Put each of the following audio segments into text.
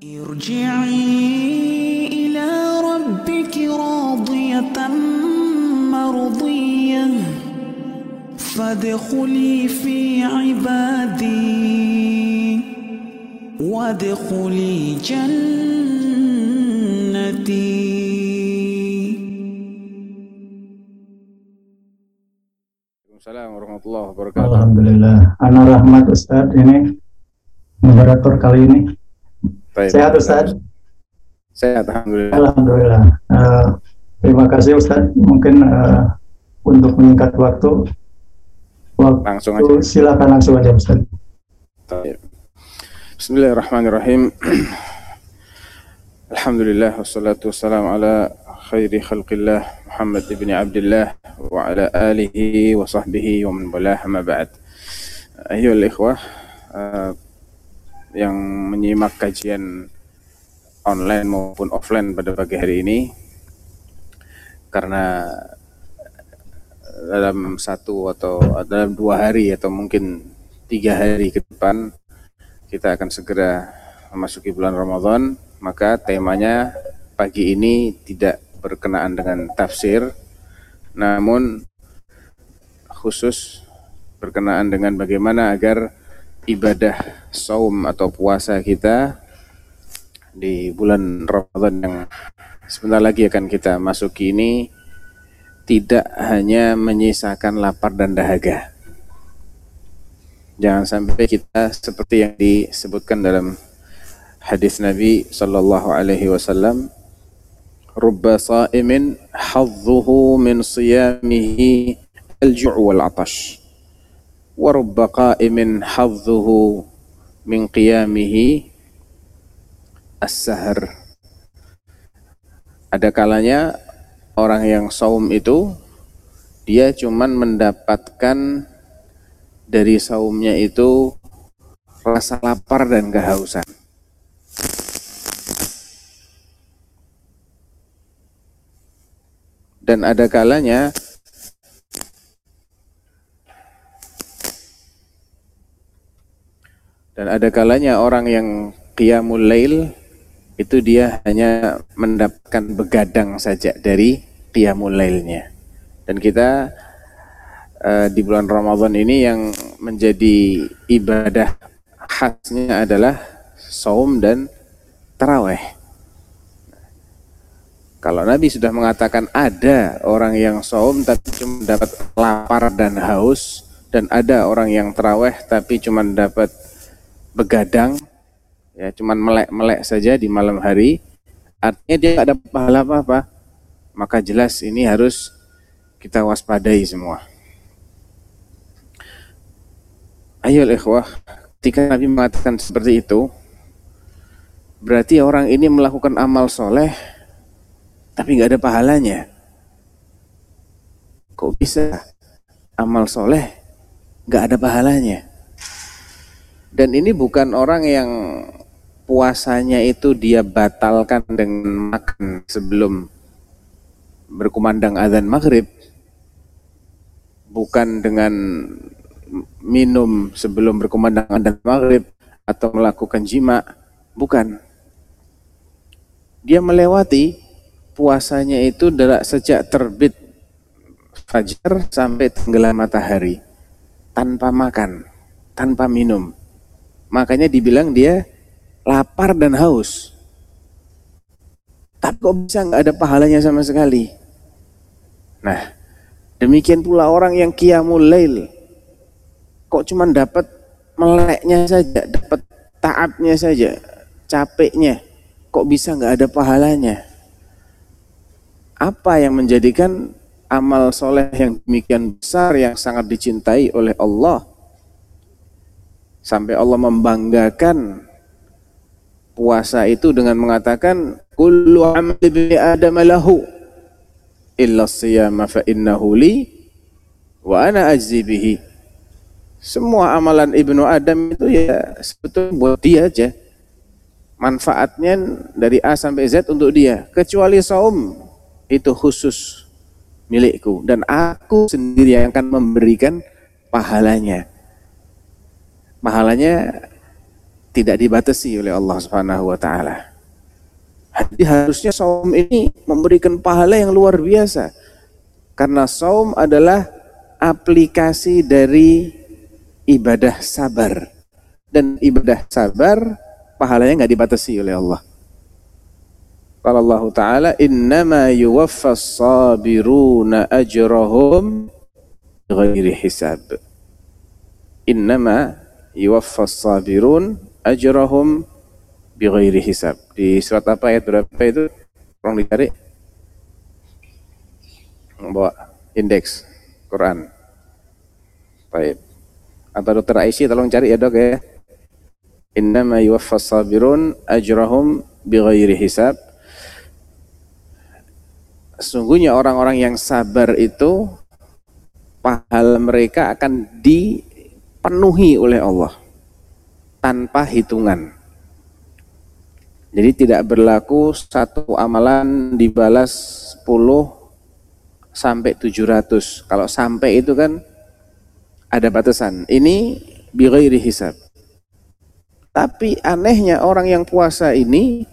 ارجعي إلى ربك راضية مرضية فادخلي في عبادي وادخلي جنتي Waalaikumsalam warahmatullahi wabarakatuh. Alhamdulillah. Ana Rahmat Ustadz ini moderator kali ini. Baik. Sehat Ustadz? Sehat, alhamdulillah. Alhamdulillah. Eh, terima kasih Ustadz. Mungkin eh, untuk menyingkat waktu, waktu Langsung aja. silakan langsung aja Ustadz. Baik. Bismillahirrahmanirrahim. Alhamdulillah wassalatu wassalamu ala khairi khalqillah Muhammad ibn Abdullah wa ala alihi wa sahbihi wa man walah ma ba'd. Ayyuhal ikhwah eh, yang menyimak kajian online maupun offline pada pagi hari ini. Karena dalam satu atau dalam dua hari atau mungkin tiga hari ke depan kita akan segera memasuki bulan Ramadan. Maka temanya pagi ini tidak berkenaan dengan tafsir namun khusus berkenaan dengan bagaimana agar ibadah saum atau puasa kita di bulan Ramadan yang sebentar lagi akan kita masuki ini tidak hanya menyisakan lapar dan dahaga. Jangan sampai kita seperti yang disebutkan dalam hadis Nabi sallallahu alaihi wasallam, "Rubba sa'imin hadzuhu min siyamihi al-ju' wal 'atash." Wa rubba qa'imin hadzuhu min qiyamihi as-sahar. Ada kalanya orang yang saum itu dia cuman mendapatkan dari saumnya itu rasa lapar dan kehausan. Dan ada kalanya dan ada kalanya orang yang qiyamul lail itu dia hanya mendapatkan begadang saja dari qiyamul lailnya. Dan kita eh, di bulan Ramadan ini yang menjadi ibadah khasnya adalah saum dan taraweh. Kalau Nabi sudah mengatakan ada orang yang saum tapi cuma dapat lapar dan haus dan ada orang yang taraweh tapi cuma dapat begadang ya cuman melek-melek saja di malam hari. Artinya dia tidak ada pahala apa-apa. Maka jelas ini harus kita waspadai semua. Ayo ikhwah ketika Nabi mengatakan seperti itu berarti orang ini melakukan amal soleh tapi nggak ada pahalanya. Kok bisa amal soleh nggak ada pahalanya dan ini bukan orang yang puasanya itu dia batalkan dengan makan sebelum berkumandang azan maghrib. Bukan dengan minum sebelum berkumandang azan maghrib atau melakukan jima. Bukan. Dia melewati puasanya itu dari sejak terbit fajar sampai tenggelam matahari. Tanpa makan tanpa minum makanya dibilang dia lapar dan haus. Tapi kok bisa nggak ada pahalanya sama sekali? Nah, demikian pula orang yang qiyamul lail. Kok cuma dapat meleknya saja, dapat taatnya saja, capeknya. Kok bisa nggak ada pahalanya? Apa yang menjadikan amal soleh yang demikian besar yang sangat dicintai oleh Allah sampai Allah membanggakan puasa itu dengan mengatakan kullu amali bi adam lahu illa siyama fa innahu li wa ana ajzi bihi. Semua amalan ibnu adam itu ya sebetulnya buat dia aja. Manfaatnya dari A sampai Z untuk dia. Kecuali saum itu khusus milikku. Dan aku sendiri yang akan memberikan pahalanya pahalanya tidak dibatasi oleh Allah Subhanahu wa taala. Jadi harusnya saum ini memberikan pahala yang luar biasa. Karena saum adalah aplikasi dari ibadah sabar. Dan ibadah sabar pahalanya nggak dibatasi oleh Allah. Kalau Allah Ta'ala innama yuwaffas sabiruna ajrahum ghairi hisab. Innama yuwaffas sabirun ajrahum bighairi hisab. Di surat apa ayat berapa itu? Tolong dicari. Bawa indeks Quran. Baik. Atau dokter Aisyah tolong cari ya dok ya. Innama yuwaffas sabirun ajrahum bighairi hisab sesungguhnya orang-orang yang sabar itu pahala mereka akan dipenuhi oleh Allah tanpa hitungan. Jadi tidak berlaku satu amalan dibalas 10 sampai 700. Kalau sampai itu kan ada batasan. Ini bighairi hisab. Tapi anehnya orang yang puasa ini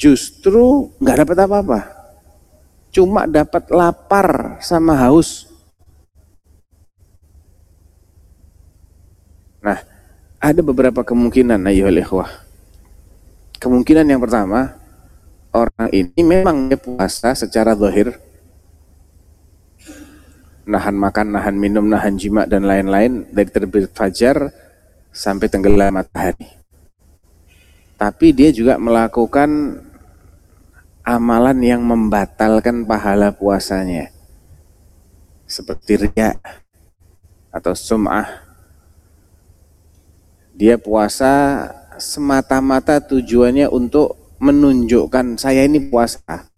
justru nggak dapat apa-apa cuma dapat lapar sama haus. Nah, ada beberapa kemungkinan ayuhal ikhwah. Kemungkinan yang pertama, orang ini memang dia puasa secara zahir. Nahan makan, nahan minum, nahan jima dan lain-lain dari terbit fajar sampai tenggelam matahari. Tapi dia juga melakukan amalan yang membatalkan pahala puasanya. Seperti ria atau sum'ah. Dia puasa semata-mata tujuannya untuk menunjukkan saya ini puasa.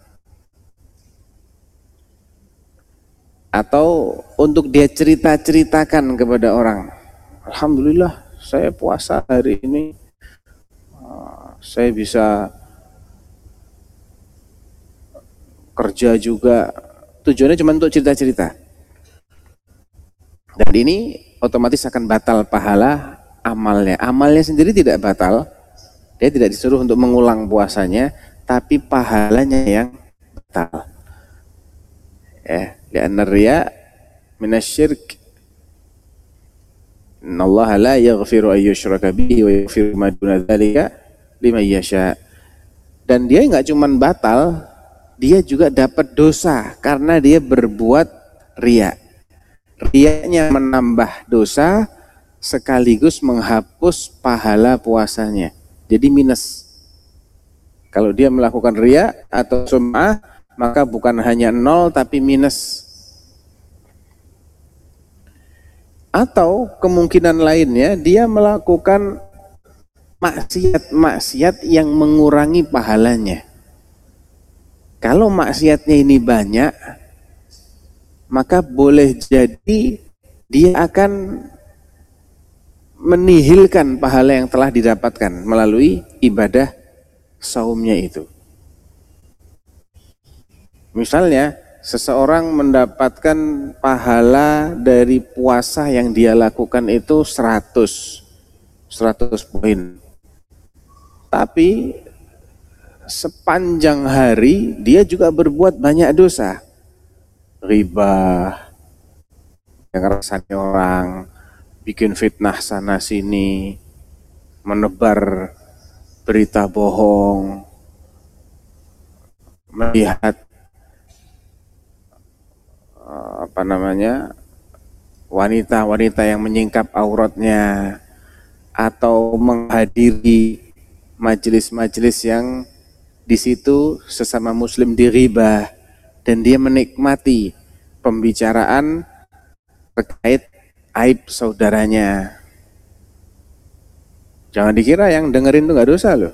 Atau untuk dia cerita-ceritakan kepada orang. Alhamdulillah saya puasa hari ini. Ah, saya bisa kerja juga tujuannya cuma untuk cerita-cerita dan ini otomatis akan batal pahala amalnya amalnya sendiri tidak batal dia tidak disuruh untuk mengulang puasanya tapi pahalanya yang batal ya karena ria minasyirk Innallaha la yaghfiru ayyushraka bihi wa yaghfiru ma duna dzalika liman yasha. Dan dia nggak cuma batal, dia juga dapat dosa karena dia berbuat ria. Riaknya menambah dosa sekaligus menghapus pahala puasanya. Jadi minus. Kalau dia melakukan ria atau sum'ah, maka bukan hanya nol tapi minus. Atau kemungkinan lainnya dia melakukan maksiat-maksiat yang mengurangi pahalanya. Kalau maksiatnya ini banyak, maka boleh jadi dia akan menihilkan pahala yang telah didapatkan melalui ibadah saumnya itu. Misalnya, seseorang mendapatkan pahala dari puasa yang dia lakukan itu 100 100 poin. Tapi sepanjang hari dia juga berbuat banyak dosa. Riba, yang orang, bikin fitnah sana sini, menebar berita bohong, melihat eh, apa namanya wanita-wanita yang menyingkap auratnya atau menghadiri majelis-majelis yang di situ sesama muslim diribah dan dia menikmati pembicaraan terkait aib saudaranya. Jangan dikira yang dengerin itu nggak dosa loh.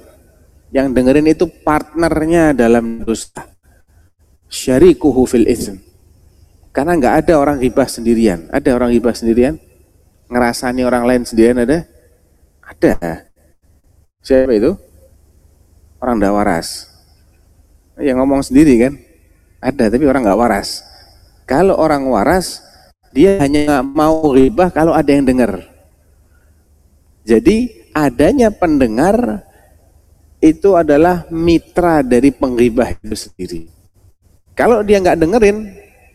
Yang dengerin itu partnernya dalam dosa. Syarikuhu fil ism. Karena nggak ada orang ribah sendirian. Ada orang ribah sendirian? Ngerasani orang lain sendirian ada? Ada. Siapa itu? orang tidak waras. Yang ngomong sendiri kan, ada tapi orang nggak waras. Kalau orang waras, dia hanya mau ribah kalau ada yang dengar. Jadi adanya pendengar itu adalah mitra dari pengribah itu sendiri. Kalau dia nggak dengerin,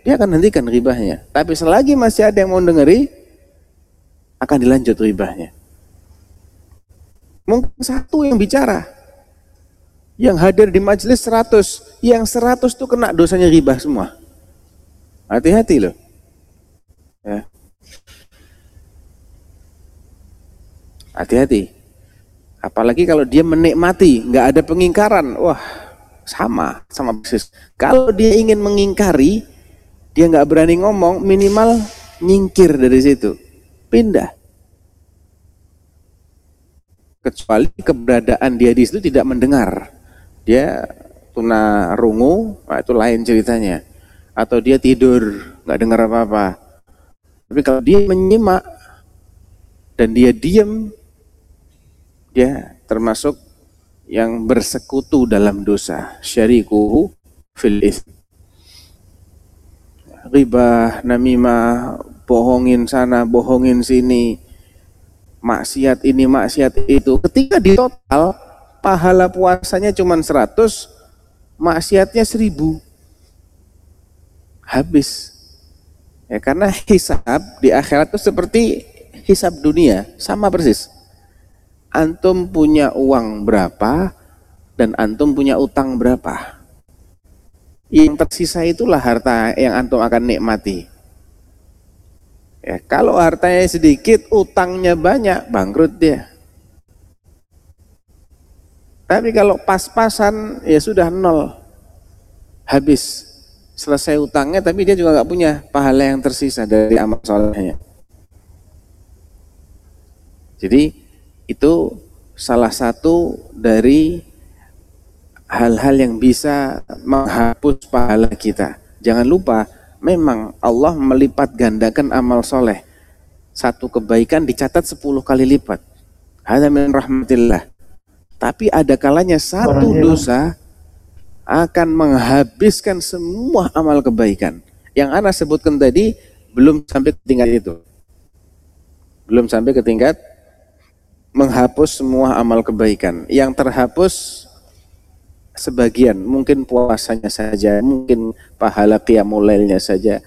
dia akan hentikan ribahnya. Tapi selagi masih ada yang mau dengeri, akan dilanjut ribahnya. Mungkin satu yang bicara, yang hadir di majelis 100, yang 100 itu kena dosanya ribah semua. Hati-hati loh. Ya. Hati-hati. Apalagi kalau dia menikmati, nggak ada pengingkaran, wah sama, sama persis. Kalau dia ingin mengingkari, dia nggak berani ngomong, minimal nyingkir dari situ, pindah. Kecuali keberadaan dia di situ tidak mendengar, dia tuna rungu, nah itu lain ceritanya. Atau dia tidur, nggak dengar apa-apa. Tapi kalau dia menyimak dan dia diam, dia termasuk yang bersekutu dalam dosa. Syarikuhu fil ism ribah, namimah, bohongin sana, bohongin sini, maksiat ini, maksiat itu. Ketika di total, pahala puasanya cuma 100, maksiatnya 1000. Habis. Ya, karena hisab di akhirat itu seperti hisab dunia, sama persis. Antum punya uang berapa dan antum punya utang berapa yang tersisa itulah harta yang antum akan nikmati. Ya, kalau hartanya sedikit, utangnya banyak, bangkrut dia. Tapi kalau pas-pasan, ya sudah nol. Habis. Selesai utangnya, tapi dia juga nggak punya pahala yang tersisa dari amal solehnya. Jadi, itu salah satu dari hal-hal yang bisa menghapus pahala kita. Jangan lupa, memang Allah melipat gandakan amal soleh. Satu kebaikan dicatat sepuluh kali lipat. Hada min rahmatillah. Tapi ada kalanya satu dosa akan menghabiskan semua amal kebaikan. Yang Ana sebutkan tadi belum sampai ke tingkat itu. Belum sampai ke tingkat menghapus semua amal kebaikan. Yang terhapus sebagian, mungkin puasanya saja, mungkin pahala qiyamulailnya saja.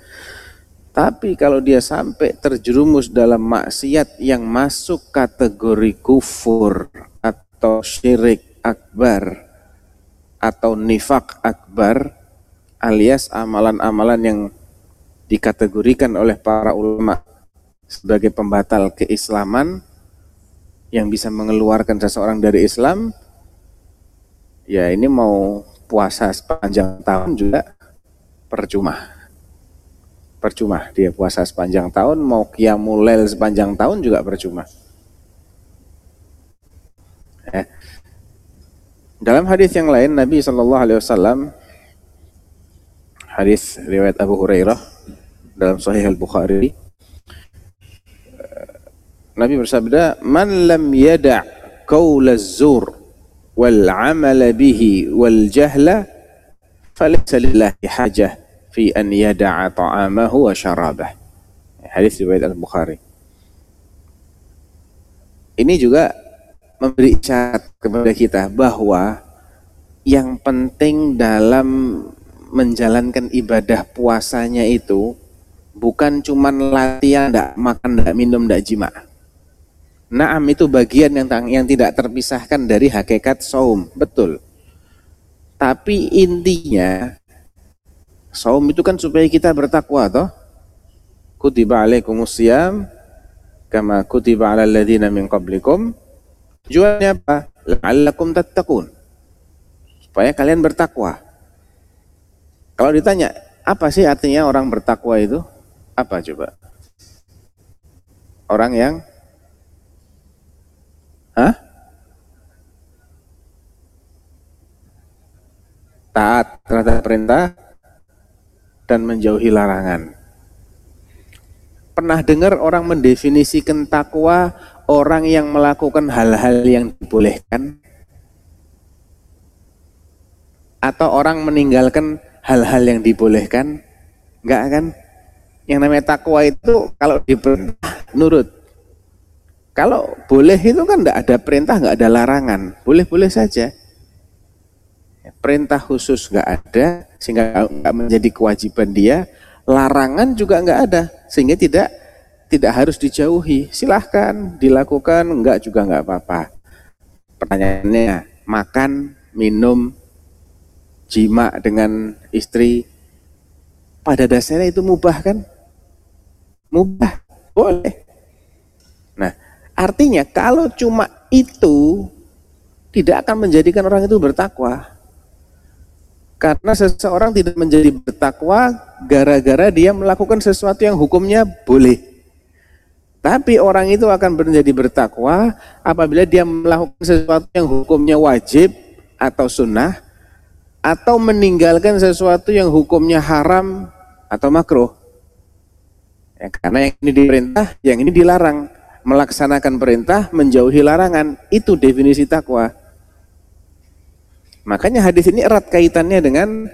Tapi kalau dia sampai terjerumus dalam maksiat yang masuk kategori kufur atau syirik akbar atau nifak akbar alias amalan-amalan yang dikategorikan oleh para ulama sebagai pembatal keislaman yang bisa mengeluarkan seseorang dari Islam ya ini mau puasa sepanjang tahun juga percuma. Percuma dia puasa sepanjang tahun, mau kiamulel sepanjang tahun juga percuma. Ya. Dalam hadis yang lain Nabi Shallallahu Alaihi Wasallam hadis riwayat Abu Hurairah dalam Sahih Al Bukhari Nabi bersabda man lam yada' qaul zur wal amal bihi wal jahla falaysa lillahi hajah fi an yada'a ta'amahu wa syarabah. Hadis riwayat Al-Bukhari. Ini juga memberi isyarat kepada kita bahwa yang penting dalam menjalankan ibadah puasanya itu bukan cuman latihan, tidak makan, tidak minum, tidak jima. Naam itu bagian yang yang tidak terpisahkan dari hakikat saum, betul. Tapi intinya saum itu kan supaya kita bertakwa toh. Kutiba alaikumusiyam kama kutiba ala alladziina min qablikum. Tujuannya apa? La'allakum tattaqun. Supaya kalian bertakwa. Kalau ditanya, apa sih artinya orang bertakwa itu? Apa coba? Orang yang Hah? Taat terhadap perintah dan menjauhi larangan. Pernah dengar orang mendefinisikan takwa orang yang melakukan hal-hal yang dibolehkan? Atau orang meninggalkan hal-hal yang dibolehkan? Enggak kan? Yang namanya takwa itu kalau diperintah nurut. Kalau boleh itu kan tidak ada perintah, nggak ada larangan. Boleh-boleh saja. Perintah khusus nggak ada, sehingga nggak menjadi kewajiban dia. Larangan juga nggak ada, sehingga tidak tidak harus dijauhi. Silahkan dilakukan, nggak juga nggak apa-apa. Pertanyaannya, makan, minum, jima dengan istri, pada dasarnya itu mubah kan? Mubah, boleh. Nah, Artinya kalau cuma itu tidak akan menjadikan orang itu bertakwa. Karena seseorang tidak menjadi bertakwa gara-gara dia melakukan sesuatu yang hukumnya boleh. Tapi orang itu akan menjadi bertakwa apabila dia melakukan sesuatu yang hukumnya wajib atau sunnah atau meninggalkan sesuatu yang hukumnya haram atau makruh. Ya, karena yang ini diperintah, yang ini dilarang melaksanakan perintah, menjauhi larangan. Itu definisi takwa. Makanya hadis ini erat kaitannya dengan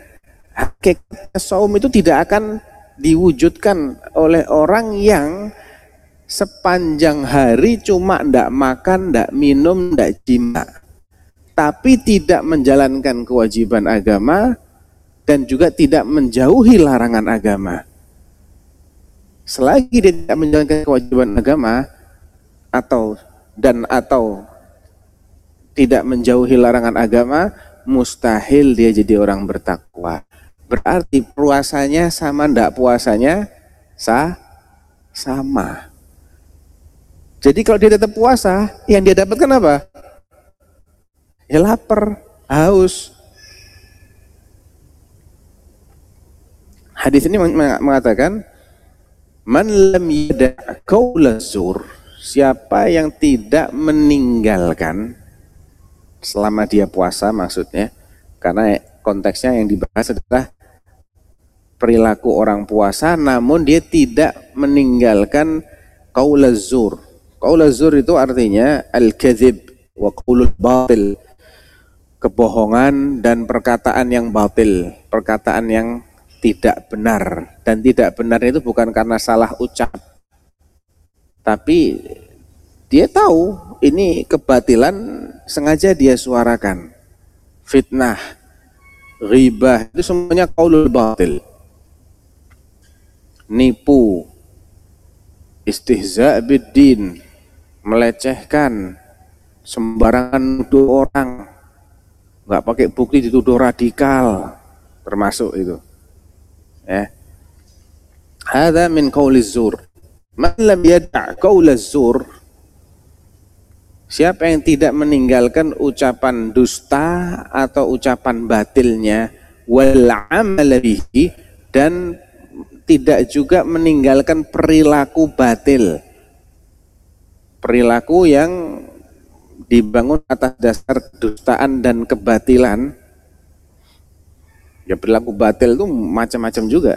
hakikat saum itu tidak akan diwujudkan oleh orang yang sepanjang hari cuma ndak makan, ndak minum, ndak jima. Tapi tidak menjalankan kewajiban agama dan juga tidak menjauhi larangan agama. Selagi dia tidak menjalankan kewajiban agama, atau dan atau tidak menjauhi larangan agama, mustahil dia jadi orang bertakwa. Berarti puasanya sama ndak puasanya sah sama. Jadi kalau dia tetap puasa, yang dia dapatkan apa? Ya lapar, haus. Hadis ini mengatakan, Man lam siapa yang tidak meninggalkan selama dia puasa maksudnya karena konteksnya yang dibahas adalah perilaku orang puasa namun dia tidak meninggalkan qaulazur qaulazur itu artinya al-kadzib wa qaulul batil kebohongan dan perkataan yang batil perkataan yang tidak benar dan tidak benar itu bukan karena salah ucap tapi dia tahu ini kebatilan sengaja dia suarakan. Fitnah, ribah itu semuanya qaulul batil. Nipu, istihza biddin, melecehkan, sembarangan nuduh orang, nggak pakai bukti dituduh radikal, termasuk itu. Ya. Ada min qauliz zur. Man lam yada' Siapa yang tidak meninggalkan ucapan dusta atau ucapan batilnya wal bihi dan tidak juga meninggalkan perilaku batil. Perilaku yang dibangun atas dasar dustaan dan kebatilan. Ya perilaku batil itu macam-macam juga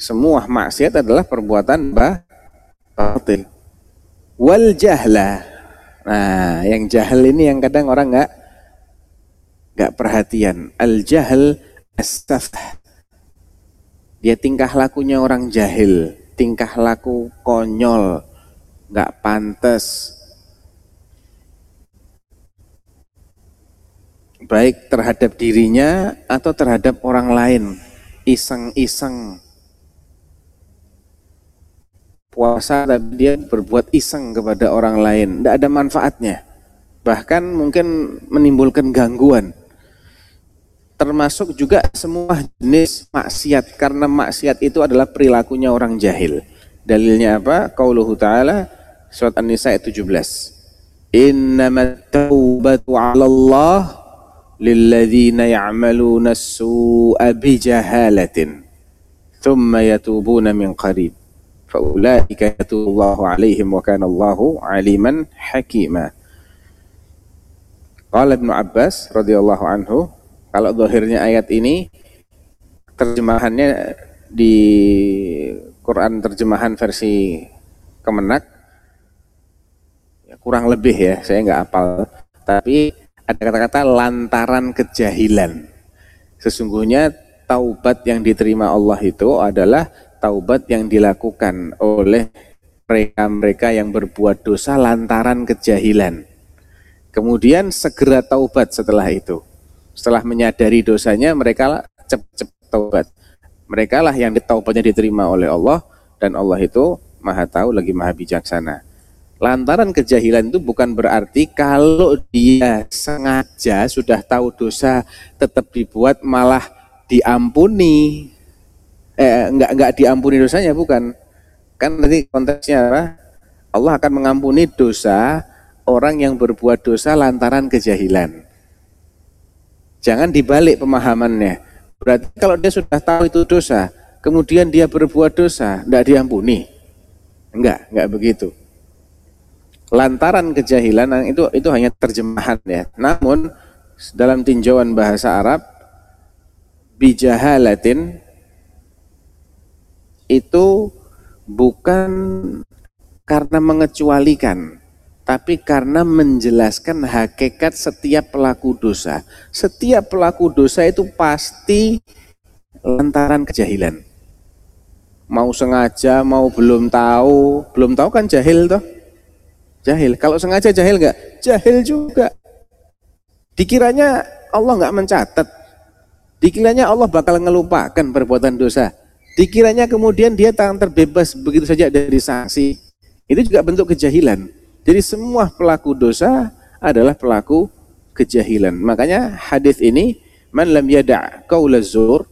semua maksiat adalah perbuatan batil. Wal jahla. Nah, yang jahil ini yang kadang orang nggak nggak perhatian. Al jahl astafah. Dia tingkah lakunya orang jahil, tingkah laku konyol, nggak pantas. Baik terhadap dirinya atau terhadap orang lain. Iseng-iseng puasa tapi dia berbuat iseng kepada orang lain, tidak ada manfaatnya. Bahkan mungkin menimbulkan gangguan. Termasuk juga semua jenis maksiat karena maksiat itu adalah perilakunya orang jahil. Dalilnya apa? Qauluhu ta'ala surat An-Nisa ayat 17. Innamat taubatu 'ala Allah lilladzina ya'maluna as-su'a bijahalatin thumma yatubuna min qarib faulaika yatullahu alaihim wa kana Allahu aliman hakima. Qala Ibnu Abbas radhiyallahu anhu, kalau zahirnya ayat ini terjemahannya di Quran terjemahan versi Kemenak kurang lebih ya, saya nggak apal. Tapi ada kata-kata lantaran kejahilan. Sesungguhnya taubat yang diterima Allah itu adalah taubat yang dilakukan oleh mereka-mereka yang berbuat dosa lantaran kejahilan. Kemudian segera taubat setelah itu. Setelah menyadari dosanya, mereka cepat-cepat taubat. Mereka lah yang taubatnya diterima oleh Allah dan Allah itu maha tahu lagi maha bijaksana. Lantaran kejahilan itu bukan berarti kalau dia sengaja sudah tahu dosa tetap dibuat malah diampuni. Eh, enggak enggak diampuni dosanya bukan. Kan nanti konteksnya? Allah akan mengampuni dosa orang yang berbuat dosa lantaran kejahilan. Jangan dibalik pemahamannya. Berarti kalau dia sudah tahu itu dosa, kemudian dia berbuat dosa, tidak diampuni. Enggak, enggak begitu. Lantaran kejahilan itu itu hanya terjemahan ya. Namun dalam tinjauan bahasa Arab bijahalatin itu bukan karena mengecualikan, tapi karena menjelaskan hakikat setiap pelaku dosa. Setiap pelaku dosa itu pasti lantaran kejahilan. Mau sengaja, mau belum tahu, belum tahu kan jahil toh? Jahil. Kalau sengaja jahil enggak? Jahil juga. Dikiranya Allah enggak mencatat. Dikiranya Allah bakal ngelupakan perbuatan dosa. Dikiranya kemudian dia tangan terbebas begitu saja dari sanksi. Itu juga bentuk kejahilan. Jadi semua pelaku dosa adalah pelaku kejahilan. Makanya hadis ini man lam yada' qaula zur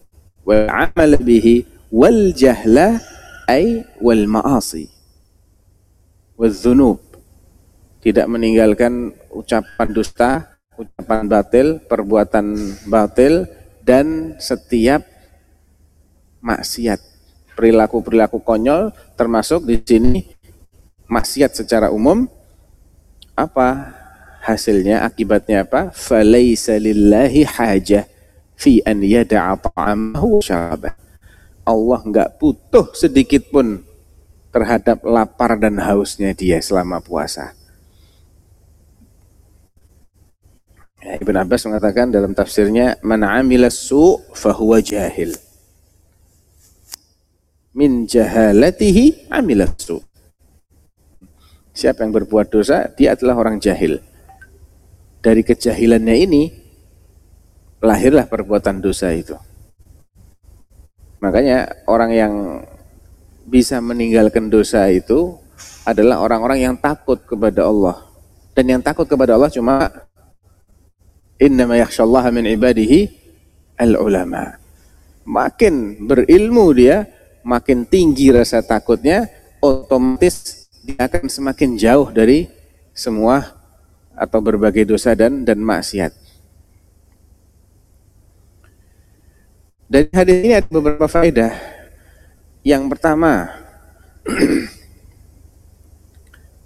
wal amal bihi wal jahla ay wal ma'asi wal dhunub. Tidak meninggalkan ucapan dusta, ucapan batil, perbuatan batil dan setiap maksiat, perilaku-perilaku konyol termasuk di sini maksiat secara umum. Apa hasilnya akibatnya apa? Falaisa lillahi hajah fi an yada'a ta'amahu syarabah. Allah enggak butuh sedikit pun terhadap lapar dan hausnya dia selama puasa. Ibn Abbas mengatakan dalam tafsirnya man amila su fahuwa jahil min jahalatihi amilatsu. Siapa yang berbuat dosa, dia adalah orang jahil. Dari kejahilannya ini, lahirlah perbuatan dosa itu. Makanya orang yang bisa meninggalkan dosa itu adalah orang-orang yang takut kepada Allah. Dan yang takut kepada Allah cuma innama yakhshallaha min ibadihi al-ulama. Makin berilmu dia, makin tinggi rasa takutnya, otomatis dia akan semakin jauh dari semua atau berbagai dosa dan dan maksiat. Dari hadis ini ada beberapa faedah. Yang pertama,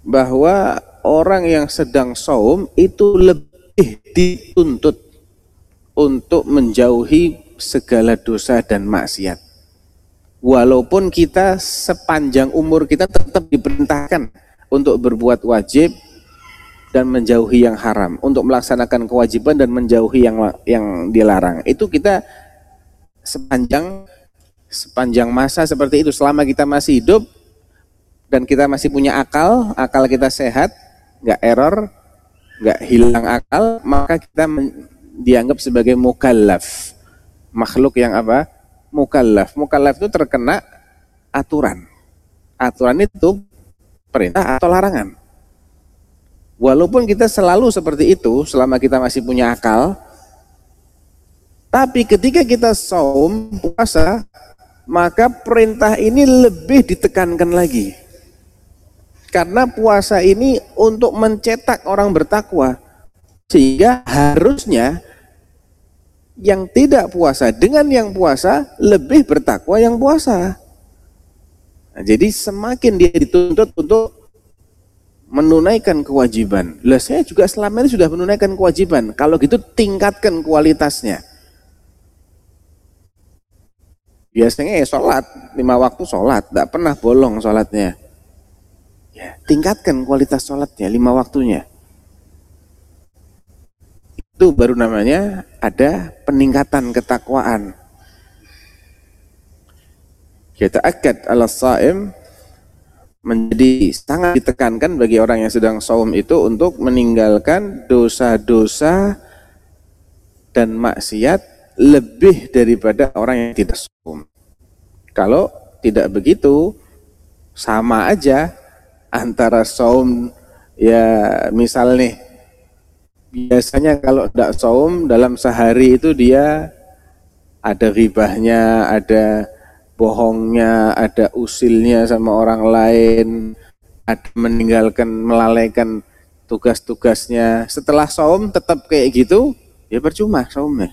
bahwa orang yang sedang saum itu lebih dituntut untuk menjauhi segala dosa dan maksiat walaupun kita sepanjang umur kita tetap diperintahkan untuk berbuat wajib dan menjauhi yang haram, untuk melaksanakan kewajiban dan menjauhi yang yang dilarang. Itu kita sepanjang sepanjang masa seperti itu selama kita masih hidup dan kita masih punya akal, akal kita sehat, nggak error, nggak hilang akal, maka kita dianggap sebagai mukallaf, makhluk yang apa? mukallaf. Mukallaf itu terkena aturan. Aturan itu perintah atau larangan. Walaupun kita selalu seperti itu selama kita masih punya akal, tapi ketika kita saum puasa, maka perintah ini lebih ditekankan lagi. Karena puasa ini untuk mencetak orang bertakwa. Sehingga harusnya yang tidak puasa dengan yang puasa lebih bertakwa yang puasa. Nah, jadi semakin dia dituntut untuk menunaikan kewajiban. Lah saya juga selama ini sudah menunaikan kewajiban. Kalau gitu tingkatkan kualitasnya. Biasanya ya sholat, lima waktu sholat, tidak pernah bolong sholatnya. Ya, tingkatkan kualitas sholatnya, lima waktunya itu baru namanya ada peningkatan ketakwaan. Kita akad ala saim menjadi sangat ditekankan bagi orang yang sedang saum itu untuk meninggalkan dosa-dosa dan maksiat lebih daripada orang yang tidak saum. Kalau tidak begitu, sama aja antara saum ya misal nih biasanya kalau tidak saum dalam sehari itu dia ada ribahnya, ada bohongnya, ada usilnya sama orang lain, ada meninggalkan, melalaikan tugas-tugasnya. Setelah saum tetap kayak gitu, ya percuma saumnya.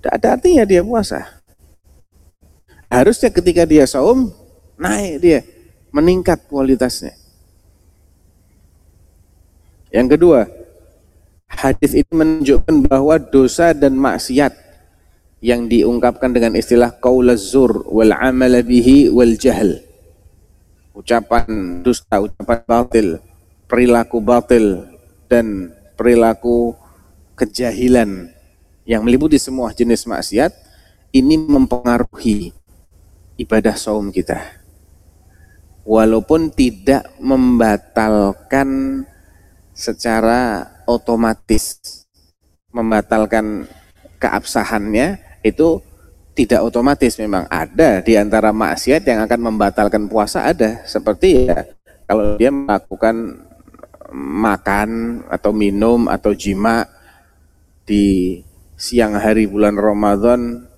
Tidak ada artinya dia puasa. Harusnya ketika dia saum, naik dia, meningkat kualitasnya. Yang kedua, hadis ini menunjukkan bahwa dosa dan maksiat yang diungkapkan dengan istilah qaulazur wal amala bihi wal jahl. Ucapan dusta, ucapan batil, perilaku batil dan perilaku kejahilan yang meliputi semua jenis maksiat ini mempengaruhi ibadah saum kita. Walaupun tidak membatalkan secara otomatis membatalkan keabsahannya itu tidak otomatis memang. Ada di antara maksiat yang akan membatalkan puasa ada. Seperti ya kalau dia melakukan makan atau minum atau jima di siang hari bulan Ramadan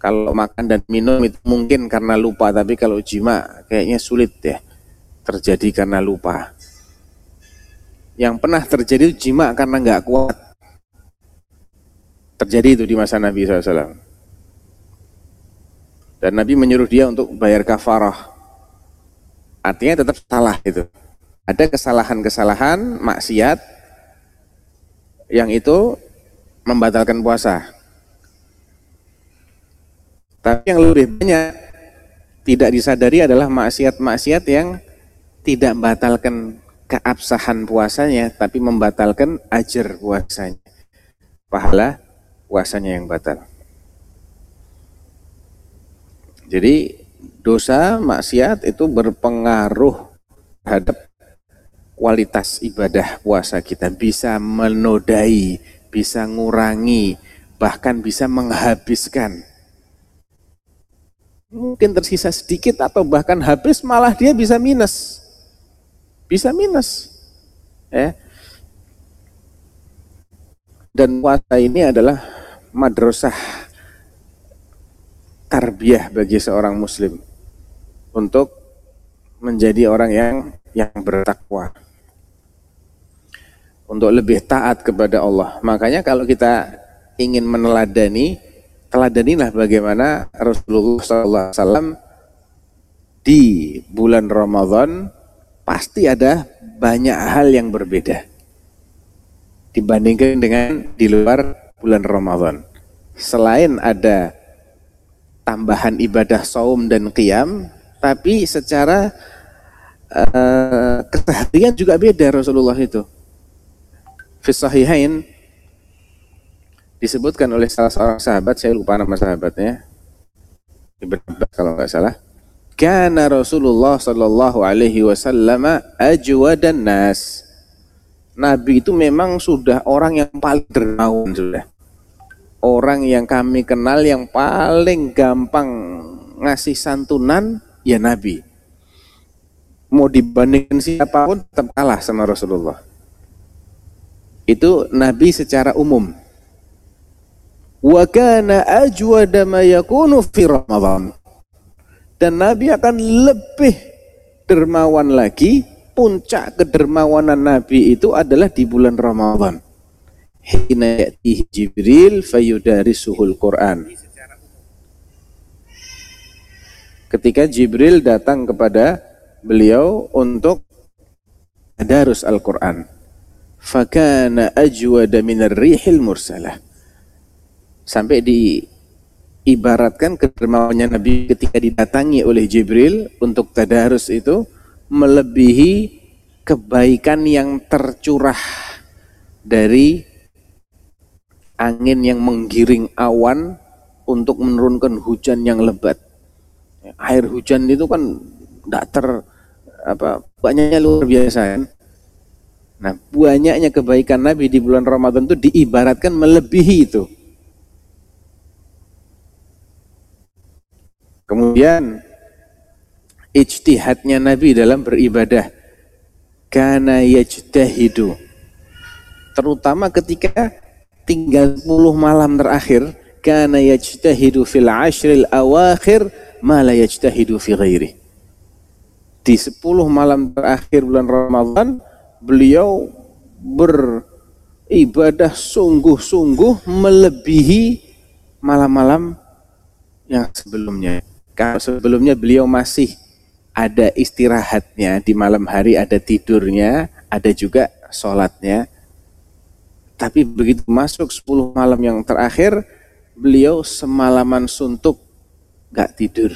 kalau makan dan minum itu mungkin karena lupa tapi kalau jima kayaknya sulit ya terjadi karena lupa yang pernah terjadi jima karena nggak kuat terjadi itu di masa Nabi SAW dan Nabi menyuruh dia untuk bayar kafarah. Artinya tetap salah itu. Ada kesalahan-kesalahan maksiat yang itu membatalkan puasa. Tapi yang lebih banyak tidak disadari adalah maksiat-maksiat yang tidak membatalkan keabsahan puasanya, tapi membatalkan ajar puasanya. Pahala puasanya yang batal. Jadi dosa maksiat itu berpengaruh terhadap kualitas ibadah puasa kita bisa menodai, bisa ngurangi, bahkan bisa menghabiskan. Mungkin tersisa sedikit atau bahkan habis malah dia bisa minus. Bisa minus. Ya. Dan puasa ini adalah madrasah tarbiyah bagi seorang muslim untuk menjadi orang yang yang bertakwa untuk lebih taat kepada Allah. Makanya kalau kita ingin meneladani, teladanilah bagaimana Rasulullah SAW di bulan Ramadan pasti ada banyak hal yang berbeda dibandingkan dengan di luar bulan Ramadan. Selain ada tambahan ibadah saum dan qiyam, tapi secara uh, keseharian juga beda Rasulullah itu. Fisahihain disebutkan oleh salah seorang sahabat, saya lupa nama sahabatnya, Ibn Abbas kalau nggak salah. Karena Rasulullah Shallallahu Alaihi Wasallam ajwadan nas. Nabi itu memang sudah orang yang paling dermawan sudah orang yang kami kenal yang paling gampang ngasih santunan ya Nabi. Mau dibandingkan siapa pun tetap kalah sama Rasulullah. Itu Nabi secara umum. Wa kana ajwada ma yakunu fi Ramadan. Dan Nabi akan lebih dermawan lagi, puncak kedermawanan Nabi itu adalah di bulan Ramadan hina ya'tihi Jibril fayudarisuhul Quran. Ketika Jibril datang kepada beliau untuk tadarus Al-Quran. Fakana ajwada minar rihil mursalah. Sampai diibaratkan kedermawannya Nabi ketika didatangi oleh Jibril untuk tadarus itu melebihi kebaikan yang tercurah dari angin yang menggiring awan untuk menurunkan hujan yang lebat. Air hujan itu kan tidak ter apa banyaknya luar biasa kan. Nah, banyaknya kebaikan Nabi di bulan Ramadan itu diibaratkan melebihi itu. Kemudian ijtihadnya Nabi dalam beribadah. Kana yajtahidu. Terutama ketika tinggal 10 malam terakhir kana yajtahidu fil ashril awakhir ma la yajtahidu fi ghairi. Di 10 malam terakhir bulan Ramadan beliau beribadah sungguh-sungguh melebihi malam-malam yang sebelumnya kalau sebelumnya beliau masih ada istirahatnya di malam hari, ada tidurnya, ada juga sholatnya. Tapi begitu masuk 10 malam yang terakhir, beliau semalaman suntuk, gak tidur.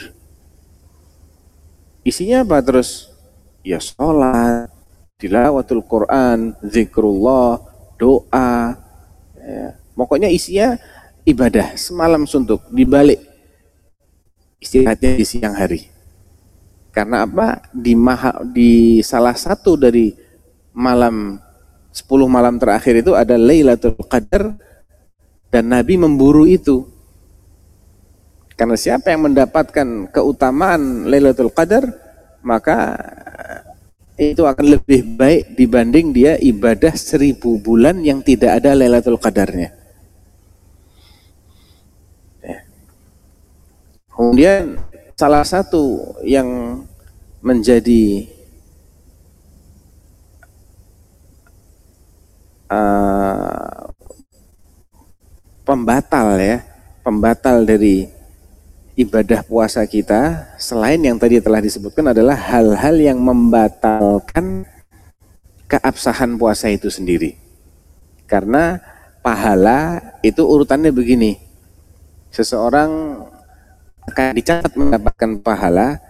Isinya apa terus? Ya sholat, tilawatul Quran, zikrullah, doa. Ya. Pokoknya isinya ibadah, semalam suntuk, dibalik istirahatnya di siang hari. Karena apa? Di maha, di salah satu dari malam 10 malam terakhir itu ada Lailatul Qadar dan Nabi memburu itu. Karena siapa yang mendapatkan keutamaan Lailatul Qadar, maka itu akan lebih baik dibanding dia ibadah seribu bulan yang tidak ada Lailatul Qadarnya. Kemudian salah satu yang menjadi uh, pembatal ya, pembatal dari ibadah puasa kita selain yang tadi telah disebutkan adalah hal-hal yang membatalkan keabsahan puasa itu sendiri. Karena pahala itu urutannya begini. Seseorang akan dicatat mendapatkan pahala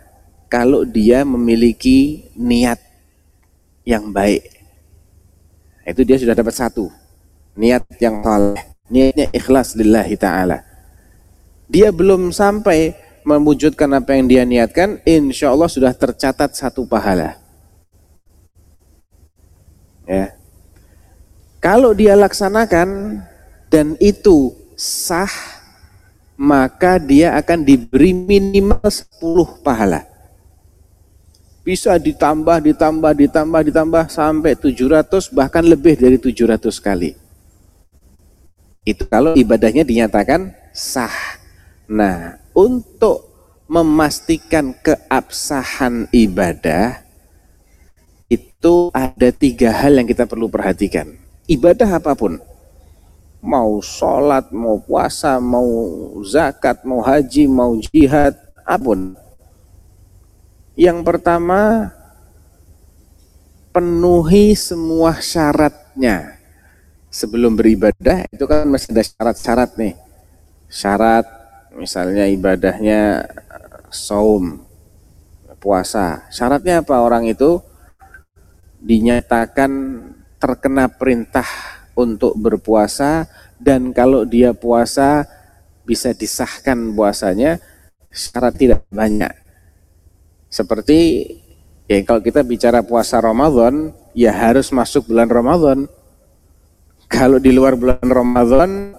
kalau dia memiliki niat yang baik. Itu dia sudah dapat satu. Niat yang saleh, niatnya ikhlas lillahi taala. Dia belum sampai mewujudkan apa yang dia niatkan, insya Allah sudah tercatat satu pahala. Ya. Kalau dia laksanakan dan itu sah maka dia akan diberi minimal 10 pahala. Bisa ditambah, ditambah, ditambah, ditambah sampai 700 bahkan lebih dari 700 kali. Itu kalau ibadahnya dinyatakan sah. Nah, untuk memastikan keabsahan ibadah itu ada tiga hal yang kita perlu perhatikan. Ibadah apa pun, mau sholat, mau puasa, mau zakat, mau haji, mau jihad, apa pun. Yang pertama, penuhi semua syaratnya. Sebelum beribadah itu kan masih ada syarat-syarat nih. Syarat misalnya ibadahnya saum, puasa. Syaratnya apa orang itu dinyatakan terkena perintah untuk berpuasa dan kalau dia puasa bisa disahkan puasanya syarat tidak banyak. Seperti ya kalau kita bicara puasa Ramadan ya harus masuk bulan Ramadan. Kalau di luar bulan Ramadan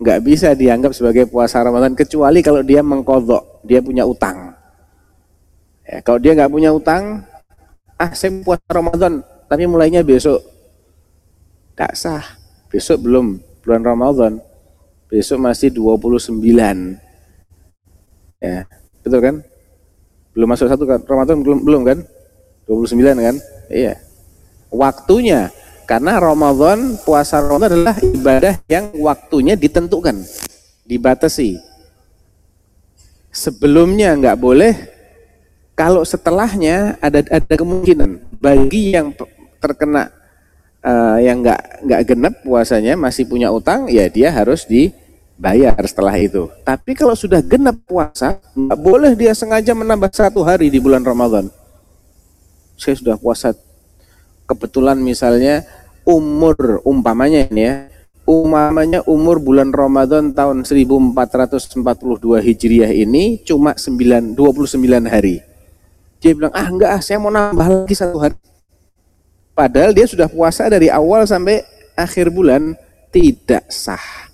nggak bisa dianggap sebagai puasa Ramadan kecuali kalau dia mengkodok, dia punya utang. Ya, kalau dia nggak punya utang, ah saya puasa Ramadan, tapi mulainya besok tak sah. Besok belum bulan Ramadan. Besok masih 29. Ya, betul kan? Belum masuk satu kan? Ramadan belum belum kan? 29 kan? Iya. Waktunya karena Ramadan, puasa Ramadan adalah ibadah yang waktunya ditentukan, dibatasi. Sebelumnya nggak boleh, kalau setelahnya ada ada kemungkinan bagi yang terkena uh, yang nggak nggak genep puasanya masih punya utang ya dia harus dibayar setelah itu. Tapi kalau sudah genep puasa nggak boleh dia sengaja menambah satu hari di bulan Ramadan. Saya sudah puasa kebetulan misalnya umur umpamanya ini ya umpamanya umur bulan Ramadan tahun 1442 Hijriah ini cuma 9, 29 hari Dia bilang, ah enggak, ah, saya mau nambah lagi satu hari. Padahal dia sudah puasa dari awal sampai akhir bulan, tidak sah.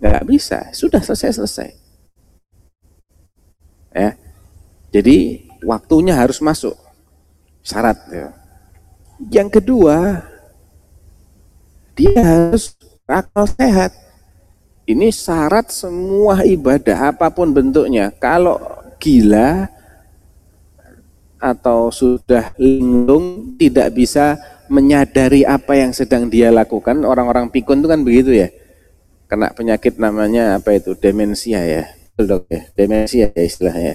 Enggak bisa, sudah selesai-selesai. Ya. Jadi waktunya harus masuk. Syarat. Ya. Yang kedua, dia harus akal sehat. Ini syarat semua ibadah apa pun bentuknya. Kalau gila atau sudah linglung tidak bisa menyadari apa yang sedang dia lakukan. Orang-orang pikun itu kan begitu ya. Kena penyakit namanya apa itu? Demensia ya. Ya. Demensia ya istilahnya.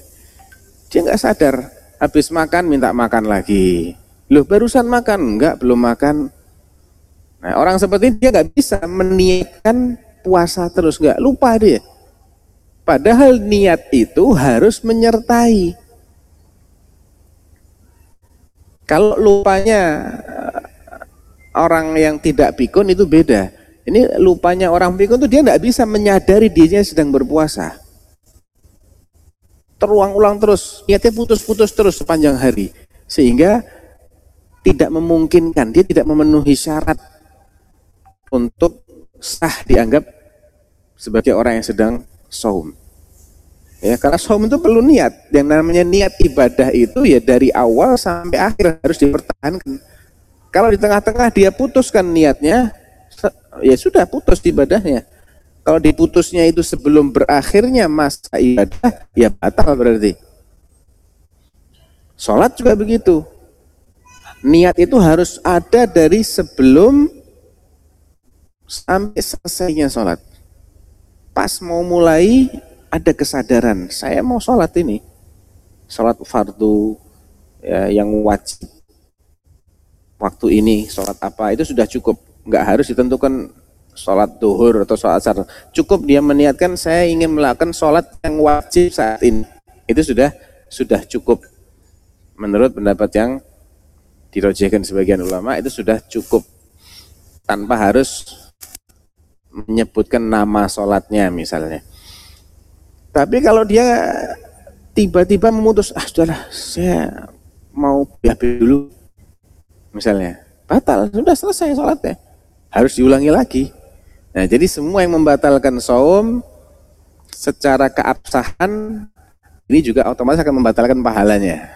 Dia nggak sadar. Habis makan minta makan lagi. Loh barusan makan? Enggak, belum makan. Nah orang seperti dia nggak bisa meniatkan puasa terus nggak lupa dia. Padahal niat itu harus menyertai. Kalau lupanya eh, orang yang tidak pikun itu beda. Ini lupanya orang pikun itu dia nggak bisa menyadari dirinya sedang berpuasa. Terulang-ulang terus, niatnya putus-putus terus sepanjang hari. Sehingga tidak memungkinkan, dia tidak memenuhi syarat untuk sah dianggap sebagai orang yang sedang saum. Ya, karena saum itu perlu niat. Yang namanya niat ibadah itu ya dari awal sampai akhir harus dipertahankan. Kalau di tengah-tengah dia putuskan niatnya, ya sudah putus ibadahnya. Kalau diputusnya itu sebelum berakhirnya masa ibadah, ya batal berarti. Sholat juga begitu. Niat itu harus ada dari sebelum sampai selesainya sholat. Pas mau mulai ada kesadaran, saya mau sholat ini. Sholat fardu ya, yang wajib. Waktu ini sholat apa itu sudah cukup. Nggak harus ditentukan sholat duhur atau sholat asar. Cukup dia meniatkan saya ingin melakukan sholat yang wajib saat ini. Itu sudah sudah cukup. Menurut pendapat yang dirojekan sebagian ulama itu sudah cukup tanpa harus menyebutkan nama sholatnya misalnya. Tapi kalau dia tiba-tiba memutus, ah sudahlah saya mau BAB dulu misalnya, batal, sudah selesai sholatnya. Harus diulangi lagi. Nah jadi semua yang membatalkan saum secara keabsahan ini juga otomatis akan membatalkan pahalanya.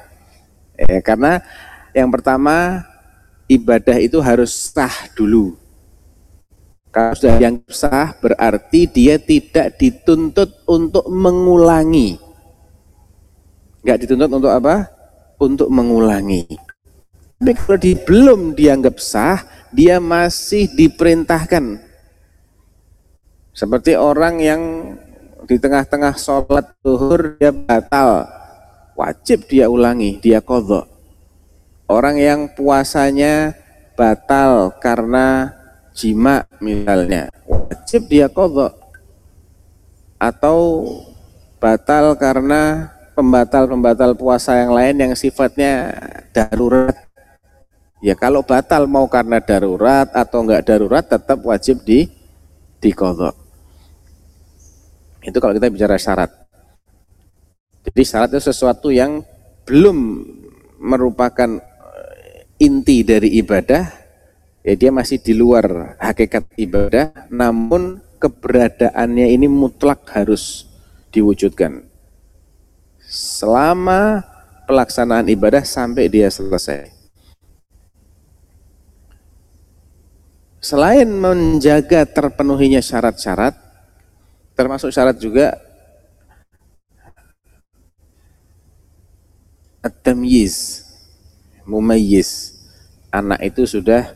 Ya, karena yang pertama ibadah itu harus sah dulu kalau sudah yang sah berarti dia tidak dituntut untuk mengulangi. Enggak dituntut untuk apa? Untuk mengulangi. Tapi kalau di, belum dianggap sah, dia masih diperintahkan. Seperti orang yang di tengah-tengah sholat zuhur dia batal. Wajib dia ulangi, dia kodok. Orang yang puasanya batal karena jima misalnya wajib dia kodok. Atau batal karena pembatal-pembatal puasa yang lain yang sifatnya darurat. Ya kalau batal mau karena darurat atau enggak darurat tetap wajib di dikodok. Itu kalau kita bicara syarat. Jadi syarat itu sesuatu yang belum merupakan inti dari ibadah ya dia masih di luar hakikat ibadah namun keberadaannya ini mutlak harus diwujudkan. Selama pelaksanaan ibadah sampai dia selesai. Selain menjaga terpenuhinya syarat-syarat termasuk syarat juga at-tamyiz mumayyiz. Anak itu sudah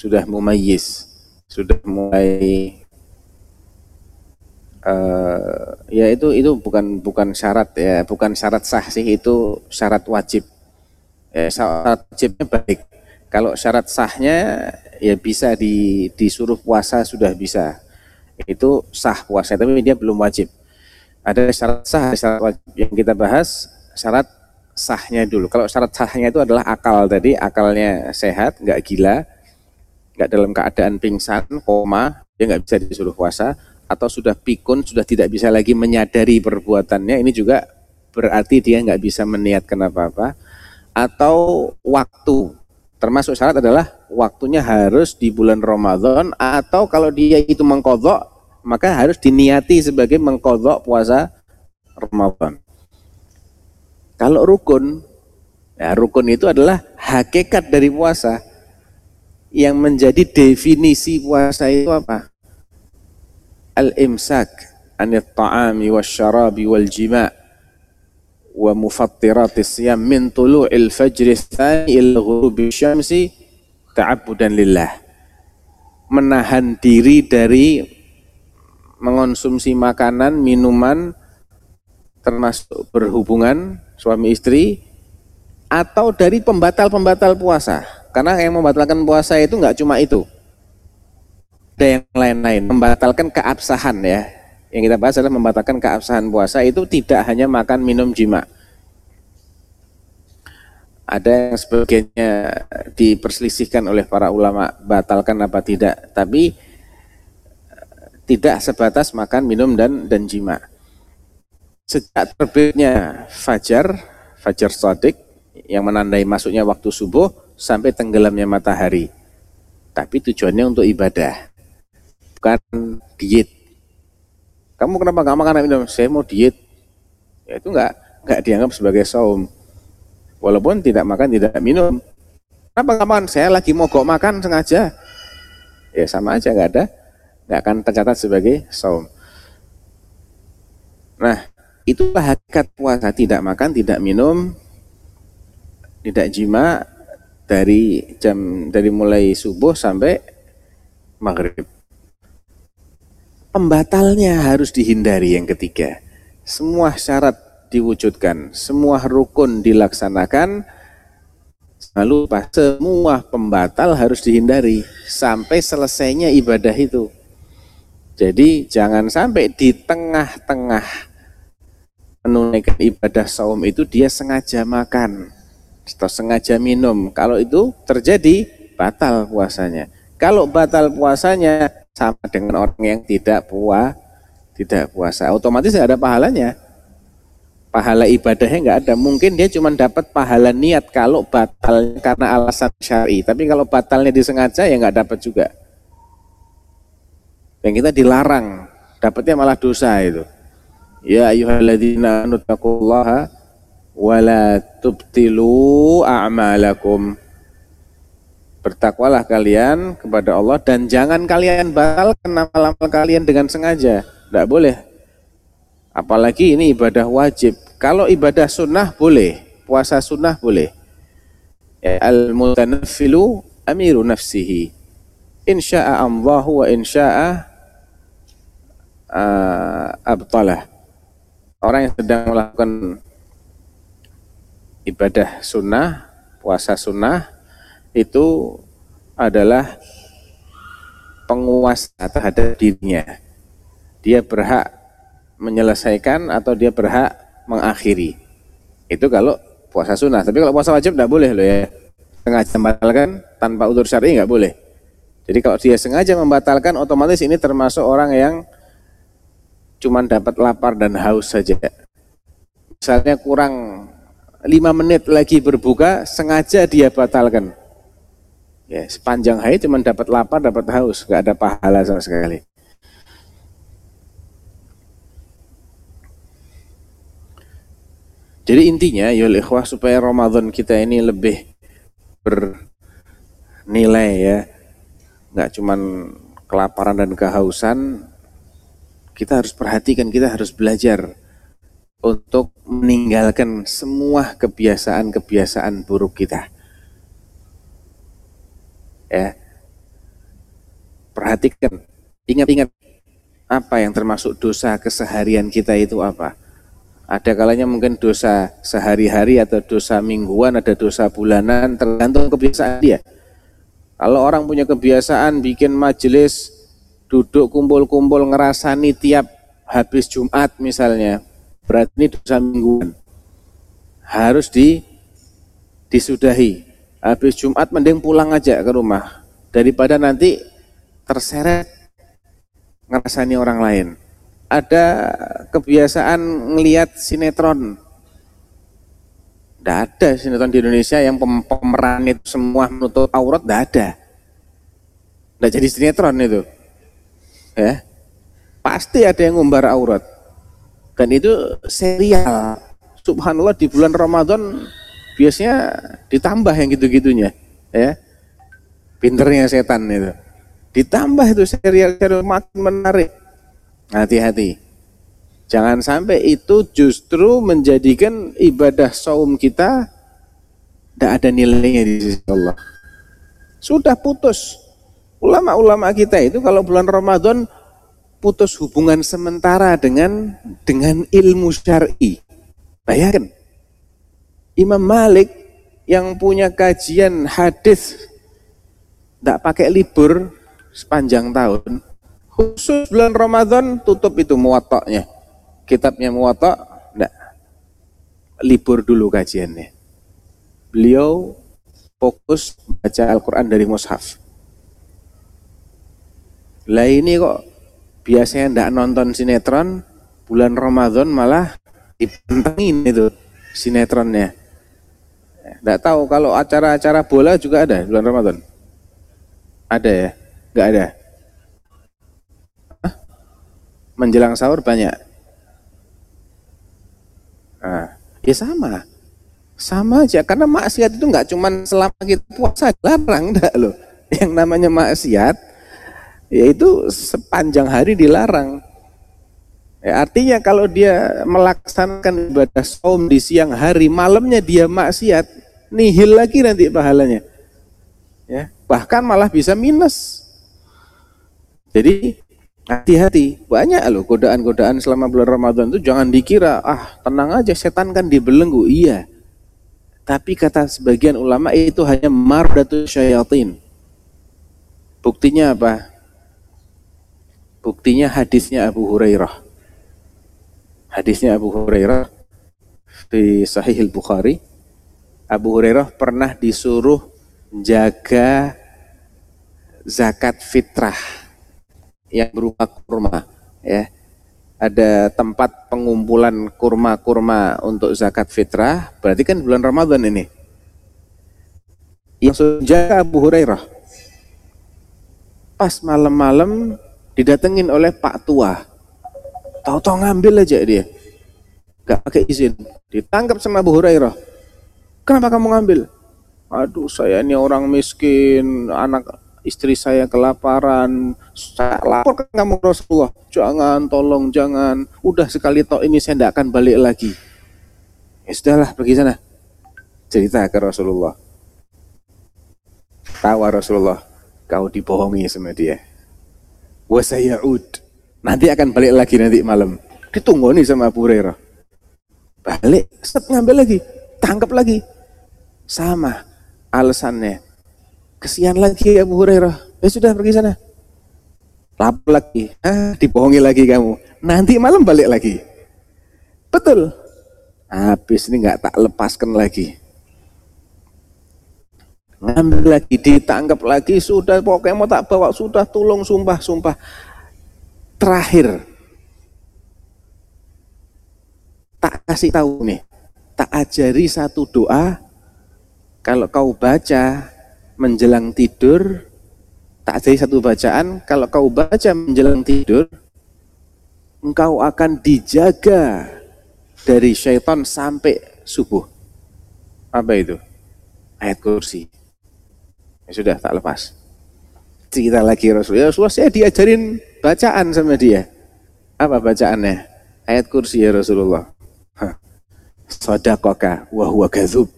sudah mumayyiz, sudah mulai uh, ya itu itu bukan bukan syarat ya, bukan syarat sah sih itu syarat wajib. Ya, syarat wajibnya baik. Kalau syarat sahnya ya bisa di, disuruh puasa sudah bisa. Itu sah puasa tapi dia belum wajib. Ada syarat sah, ada syarat wajib. Yang kita bahas syarat sahnya dulu. Kalau syarat sahnya itu adalah akal tadi, akalnya sehat, nggak gila, nggak dalam keadaan pingsan, koma, dia nggak bisa disuruh puasa, atau sudah pikun, sudah tidak bisa lagi menyadari perbuatannya, ini juga berarti dia nggak bisa meniatkan apa-apa. Atau waktu termasuk syarat adalah waktunya harus di bulan Ramadan atau kalau dia itu mengkodok maka harus diniati sebagai mengkodok puasa Ramadan. Kalau rukun ya rukun itu adalah hakikat dari puasa yang menjadi definisi puasa itu apa al-imsak anit ta'ami wasyarabi wal jima' wa mufattiratis siyam min tulu'il fajri tsani ila ghurubi syamsi ta'abbudan lillah menahan diri dari mengonsumsi makanan, minuman termasuk berhubungan suami istri atau dari pembatal-pembatal puasa. Karena yang membatalkan puasa itu nggak cuma itu. Ada yang lain-lain, membatalkan keabsahan ya yang kita bahas adalah membatalkan keabsahan puasa itu tidak hanya makan minum jima. Ada yang sebagainya diperselisihkan oleh para ulama batalkan apa tidak, tapi tidak sebatas makan, minum dan dan jima. Sejak terbitnya fajar, fajar sodik yang menandai masuknya waktu subuh sampai tenggelamnya matahari. Tapi tujuannya untuk ibadah, bukan diet kamu kenapa nggak makan minum? Saya mau diet. Ya itu nggak nggak dianggap sebagai saum. Walaupun tidak makan tidak minum. Kenapa nggak makan? Saya lagi mogok makan sengaja. Ya sama aja nggak ada, nggak akan tercatat sebagai saum. Nah, itulah hakikat puasa tidak makan, tidak minum, tidak jima dari jam dari mulai subuh sampai maghrib pembatalnya harus dihindari yang ketiga. Semua syarat diwujudkan, semua rukun dilaksanakan, lalu semua pembatal harus dihindari sampai selesainya ibadah itu. Jadi jangan sampai di tengah-tengah menunaikan ibadah saum itu dia sengaja makan atau sengaja minum. Kalau itu terjadi batal puasanya. Kalau batal puasanya sama dengan orang yang tidak puas tidak puasa. Otomatis tidak ada pahalanya. Pahala ibadahnya nggak ada. Mungkin dia cuma dapat pahala niat kalau batal karena alasan syari. Tapi kalau batalnya disengaja ya nggak dapat juga. Yang kita dilarang. Dapatnya malah dosa itu. Ya ayyuhalladzina anuttaqullaha wala tubtilu a'malakum Bertakwalah kalian kepada Allah dan jangan kalian batalkan amal-amal kalian dengan sengaja. Tidak boleh. Apalagi ini ibadah wajib. Kalau ibadah sunnah boleh, puasa sunnah boleh. Ya, Al-mutanaffilu amiru nafsihi. Insya'a Allahu wa insya'a uh, abtalah. Orang yang sedang melakukan ibadah sunnah, puasa sunnah, itu adalah penguasa terhadap dirinya. Dia berhak menyelesaikan atau dia berhak mengakhiri. Itu kalau puasa sunnah. Tapi kalau puasa wajib tidak boleh loh ya. Sengaja membatalkan tanpa utur syar'i nggak boleh. Jadi kalau dia sengaja membatalkan, otomatis ini termasuk orang yang cuma dapat lapar dan haus saja. Misalnya kurang lima menit lagi berbuka, sengaja dia batalkan. Ya, sepanjang hari cuma dapat lapar, dapat haus, nggak ada pahala sama sekali. Jadi intinya, ya ikhwah supaya Ramadan kita ini lebih bernilai ya, nggak cuma kelaparan dan kehausan, kita harus perhatikan, kita harus belajar untuk meninggalkan semua kebiasaan-kebiasaan buruk kita. Ya. Perhatikan ingat-ingat apa yang termasuk dosa keseharian kita itu apa. Ada kalanya mungkin dosa sehari-hari atau dosa mingguan ada dosa bulanan tergantung kebiasaan dia. Kalau orang punya kebiasaan bikin majelis duduk kumpul-kumpul ngerasani tiap habis Jumat misalnya berarti ini dosa mingguan harus di disudahi habis Jumat mending pulang aja ke rumah daripada nanti terseret ngerasani orang lain. Ada kebiasaan ngelihat sinetron Tidak ada sinetron di Indonesia yang pem- pemeran itu semua menutup aurat, tidak ada. Tidak jadi sinetron itu. Ya. Pasti ada yang ngumbar aurat. Dan itu serial. Subhanallah di bulan Ramadan biasanya ditambah yang gitu-gitunya. Ya. Pinternya setan itu. Ditambah itu serial-serial makin menarik. Hati-hati. Jangan sampai itu justru menjadikan ibadah saum kita tidak ada nilainya di sisi Allah. Sudah putus. Ulama-ulama kita itu kalau bulan Ramadan putus hubungan sementara dengan dengan ilmu syar'i. Bayangkan. Imam Malik yang punya kajian hadis tidak pakai libur sepanjang tahun, khusus bulan Ramadan tutup itu muwataknya kitabnya muwatta enggak libur dulu kajiannya beliau fokus baca Al-Quran dari mushaf lah ini kok biasanya enggak nonton sinetron bulan Ramadan malah dipentengin itu sinetronnya enggak tahu kalau acara-acara bola juga ada bulan Ramadan ada ya enggak ada Hah? menjelang sahur banyak Nah, ya sama. Sama aja karena maksiat itu nggak cuma selama kita puasa larang enggak loh. Yang namanya maksiat yaitu sepanjang hari dilarang. Ya, artinya kalau dia melaksanakan ibadah saum di siang hari, malamnya dia maksiat, nihil lagi nanti pahalanya. Ya, bahkan malah bisa minus. Jadi Hati-hati, banyak loh godaan-godaan selama bulan Ramadan itu jangan dikira, ah tenang aja setan kan dibelenggu. Iya. Tapi kata sebagian ulama itu hanya mardatu syayatin. Buktinya apa? Buktinya hadisnya Abu Hurairah. Hadisnya Abu Hurairah di Sahih Bukhari. Abu Hurairah pernah disuruh jaga zakat fitrah yang berupa kurma ya ada tempat pengumpulan kurma-kurma untuk zakat fitrah berarti kan bulan Ramadan ini yang sudah Abu Hurairah pas malam-malam didatengin oleh Pak Tua tahu-tahu ngambil aja dia gak pakai izin ditangkap sama Abu Hurairah kenapa kamu ngambil aduh saya ini orang miskin anak istri saya kelaparan, saya lapor ke kamu Rasulullah, jangan, tolong, jangan, udah sekali toh ini saya tidak akan balik lagi. Ya sudahlah, pergi sana. Cerita ke Rasulullah. Tawa Rasulullah, kau dibohongi sama dia. Ud, nanti akan balik lagi nanti malam. Ditunggu nih sama Abu Hurairah. Balik, set ngambil lagi, tangkap lagi. Sama alasannya Kesian lagi Abu Hurairah. Ya sudah pergi sana. Lapor lagi. Ah, dibohongi lagi kamu. Nanti malam balik lagi. Betul. Habis ini nggak tak lepaskan lagi. Ngambil lagi, ditangkap lagi, sudah pokoknya mau tak bawa, sudah tolong sumpah, sumpah. Terakhir, tak kasih tahu nih, tak ajari satu doa, kalau kau baca menjelang tidur tak jadi satu bacaan. Kalau kau baca menjelang tidur engkau akan dijaga dari syaitan sampai subuh. Apa itu? Ayat kursi ya sudah tak lepas cerita lagi Rasulullah ya Rasulullah saya diajarin bacaan sama dia apa bacaannya ayat kursi ya Rasulullah Sodakoka wahwa gazub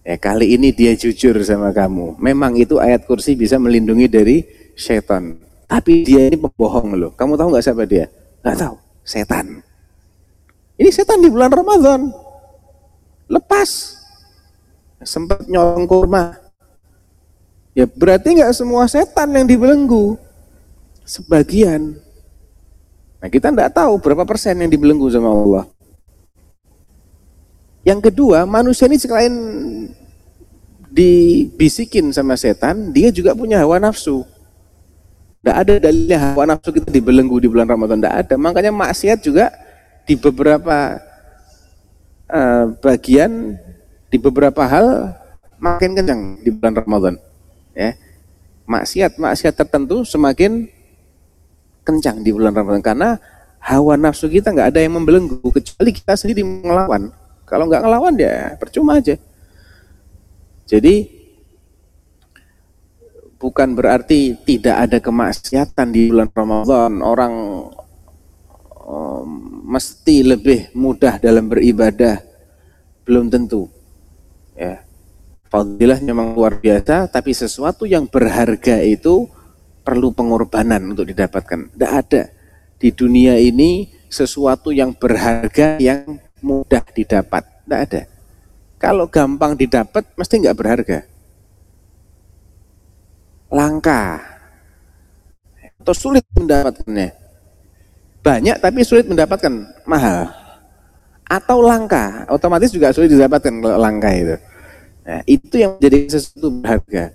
Ya, kali ini dia jujur sama kamu. Memang itu ayat kursi bisa melindungi dari setan. Tapi dia ini pembohong loh. Kamu tahu nggak siapa dia? Nggak tahu. Setan. Ini setan di bulan Ramadan. Lepas. Sempat nyolong kurma. Ya berarti nggak semua setan yang dibelenggu. Sebagian. Nah kita nggak tahu berapa persen yang dibelenggu sama Allah. Yang kedua, manusia ini selain dibisikin sama setan, dia juga punya hawa nafsu. Tidak ada dalilnya hawa nafsu kita dibelenggu di bulan Ramadan, tidak ada. Makanya maksiat juga di beberapa uh, bagian di beberapa hal makin kencang di bulan Ramadan. Ya. Maksiat maksiat tertentu semakin kencang di bulan Ramadan karena hawa nafsu kita nggak ada yang membelenggu kecuali kita sendiri melawan. Kalau nggak ngelawan ya percuma aja. Jadi bukan berarti tidak ada kemaksiatan di bulan Ramadan. Orang um, mesti lebih mudah dalam beribadah. Belum tentu. Ya. Fadilah memang luar biasa, tapi sesuatu yang berharga itu perlu pengorbanan untuk didapatkan. Tidak ada di dunia ini sesuatu yang berharga yang mudah didapat. Tidak ada. Kalau gampang didapat, mesti nggak berharga. Langka. Atau sulit mendapatkannya. Banyak tapi sulit mendapatkan, mahal. Atau langka, otomatis juga sulit didapatkan kalau langka itu. Nah, itu yang menjadi sesuatu berharga.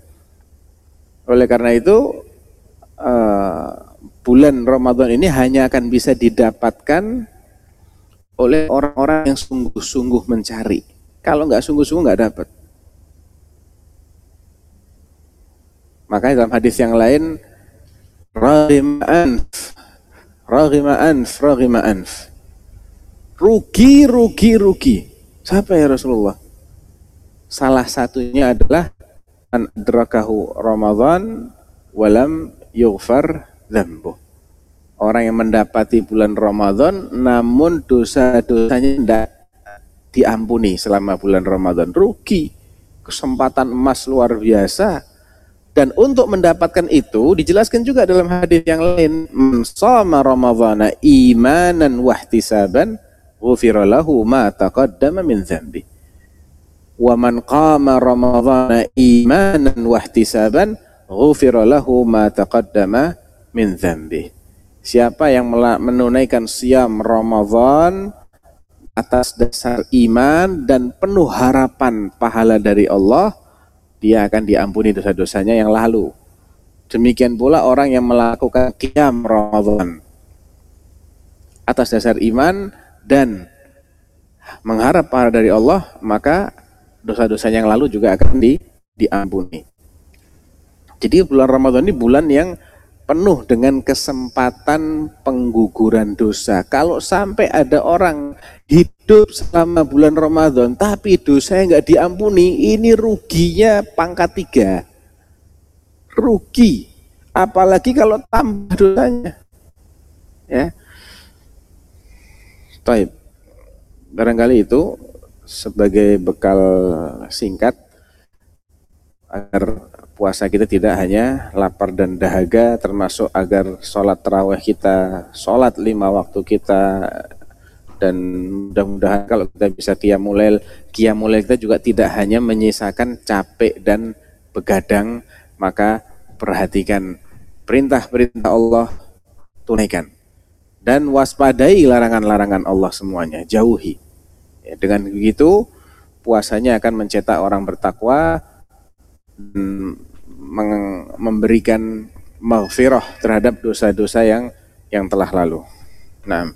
Oleh karena itu, uh, bulan Ramadan ini hanya akan bisa didapatkan oleh orang-orang yang sungguh-sungguh mencari. Kalau nggak sungguh-sungguh nggak dapat. Makanya dalam hadis yang lain, Rahim anf, rahima anf. Rugi, rugi, rugi. Siapa ya Rasulullah? Salah satunya adalah an adrakahu Ramadan walam yughfar dzambu. Orang yang mendapati bulan Ramadan namun dosa-dosanya tidak diampuni selama bulan Ramadan. Rugi. Kesempatan emas luar biasa. Dan untuk mendapatkan itu dijelaskan juga dalam hadis yang lain, "Shoma Ramadhana imanan wahtisaban, ghufira lahu ma taqaddama min dzambi." Wa man qama ramadhana imanan wahtisaban ghufira lahu ma taqaddama siapa yang menunaikan siam Ramadan atas dasar iman dan penuh harapan pahala dari Allah dia akan diampuni dosa-dosanya yang lalu. Demikian pula orang yang melakukan qiyam Ramadan atas dasar iman dan mengharap pahala dari Allah maka dosa-dosa yang lalu juga akan di, diampuni. Jadi bulan Ramadan ini bulan yang penuh dengan kesempatan pengguguran dosa. Kalau sampai ada orang hidup selama bulan Ramadan tapi dosa yang nggak diampuni, ini ruginya pangkat tiga. Rugi. Apalagi kalau tambah dosanya. Ya. Taib. Barangkali itu sebagai bekal singkat agar puasa kita tidak hanya lapar dan dahaga termasuk agar sholat terawih kita sholat lima waktu kita dan mudah-mudahan kalau kita bisa kiamulail kiamulail kita juga tidak hanya menyisakan capek dan begadang maka perhatikan perintah-perintah Allah tunaikan. Dan waspadai larangan-larangan Allah semuanya jauhi Ya, dengan begitu puasanya akan mencetak orang bertakwa dan memberikan maghfirah terhadap dosa-dosa yang yang telah lalu. Nah,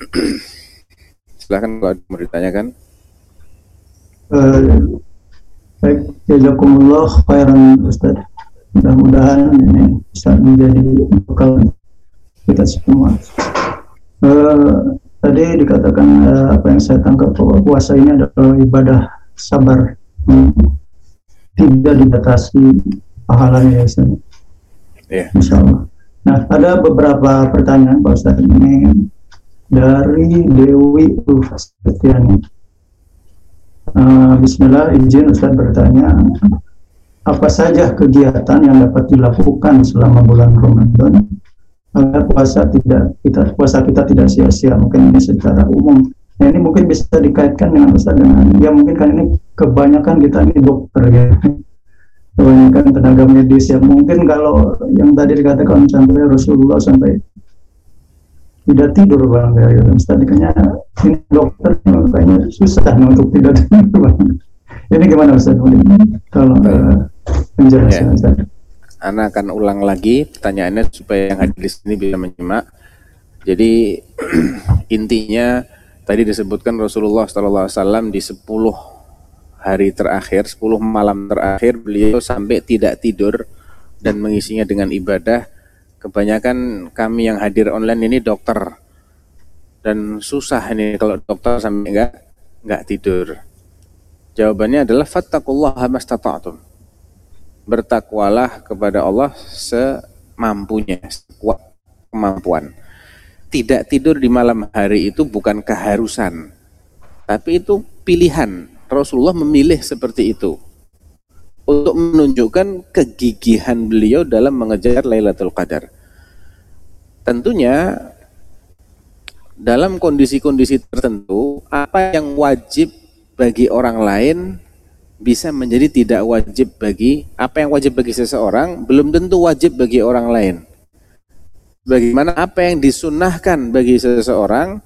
silahkan kalau mau ditanyakan. Uh, baik, jazakumullah khairan Ustaz. Mudah-mudahan ini bisa menjadi bekal kita semua. Uh, tadi dikatakan uh, apa yang saya tangkap bahwa puasa ini adalah ibadah sabar hmm. tidak dibatasi pahalanya ya Ustaz. Yeah. Insya Allah. Nah ada beberapa pertanyaan Pak Ustaz ini dari Dewi Ulfastiani. Uh, Bismillah izin Ustaz bertanya apa saja kegiatan yang dapat dilakukan selama bulan Ramadan agar puasa tidak kita puasa kita tidak sia-sia mungkin ini secara umum. Nah ini mungkin bisa dikaitkan dengan Ustaz dengan ya mungkin kan ini kebanyakan kita ini dokter ya. Kebanyakan tenaga medis yang mungkin kalau yang tadi dikatakan sampai Rasulullah sampai tidak tidur bang ya Ustaz. Kayaknya ini dokter kayaknya susah untuk tidak tidur. Bang ini gimana Ustaz? Kalau uh, penjelasan yeah. Ustaz Ana akan ulang lagi pertanyaannya supaya yang hadir di sini bisa menyimak. Jadi intinya tadi disebutkan Rasulullah SAW di 10 hari terakhir, 10 malam terakhir beliau sampai tidak tidur dan mengisinya dengan ibadah. Kebanyakan kami yang hadir online ini dokter dan susah ini kalau dokter sampai enggak enggak tidur. Jawabannya adalah fattaqullaha mastata'tum. Bertakwalah kepada Allah semampunya, sekuat kemampuan. Tidak tidur di malam hari itu bukan keharusan, tapi itu pilihan. Rasulullah memilih seperti itu untuk menunjukkan kegigihan beliau dalam mengejar Lailatul Qadar. Tentunya dalam kondisi-kondisi tertentu apa yang wajib bagi orang lain bisa menjadi tidak wajib bagi apa yang wajib bagi seseorang belum tentu wajib bagi orang lain. Bagaimana apa yang disunahkan bagi seseorang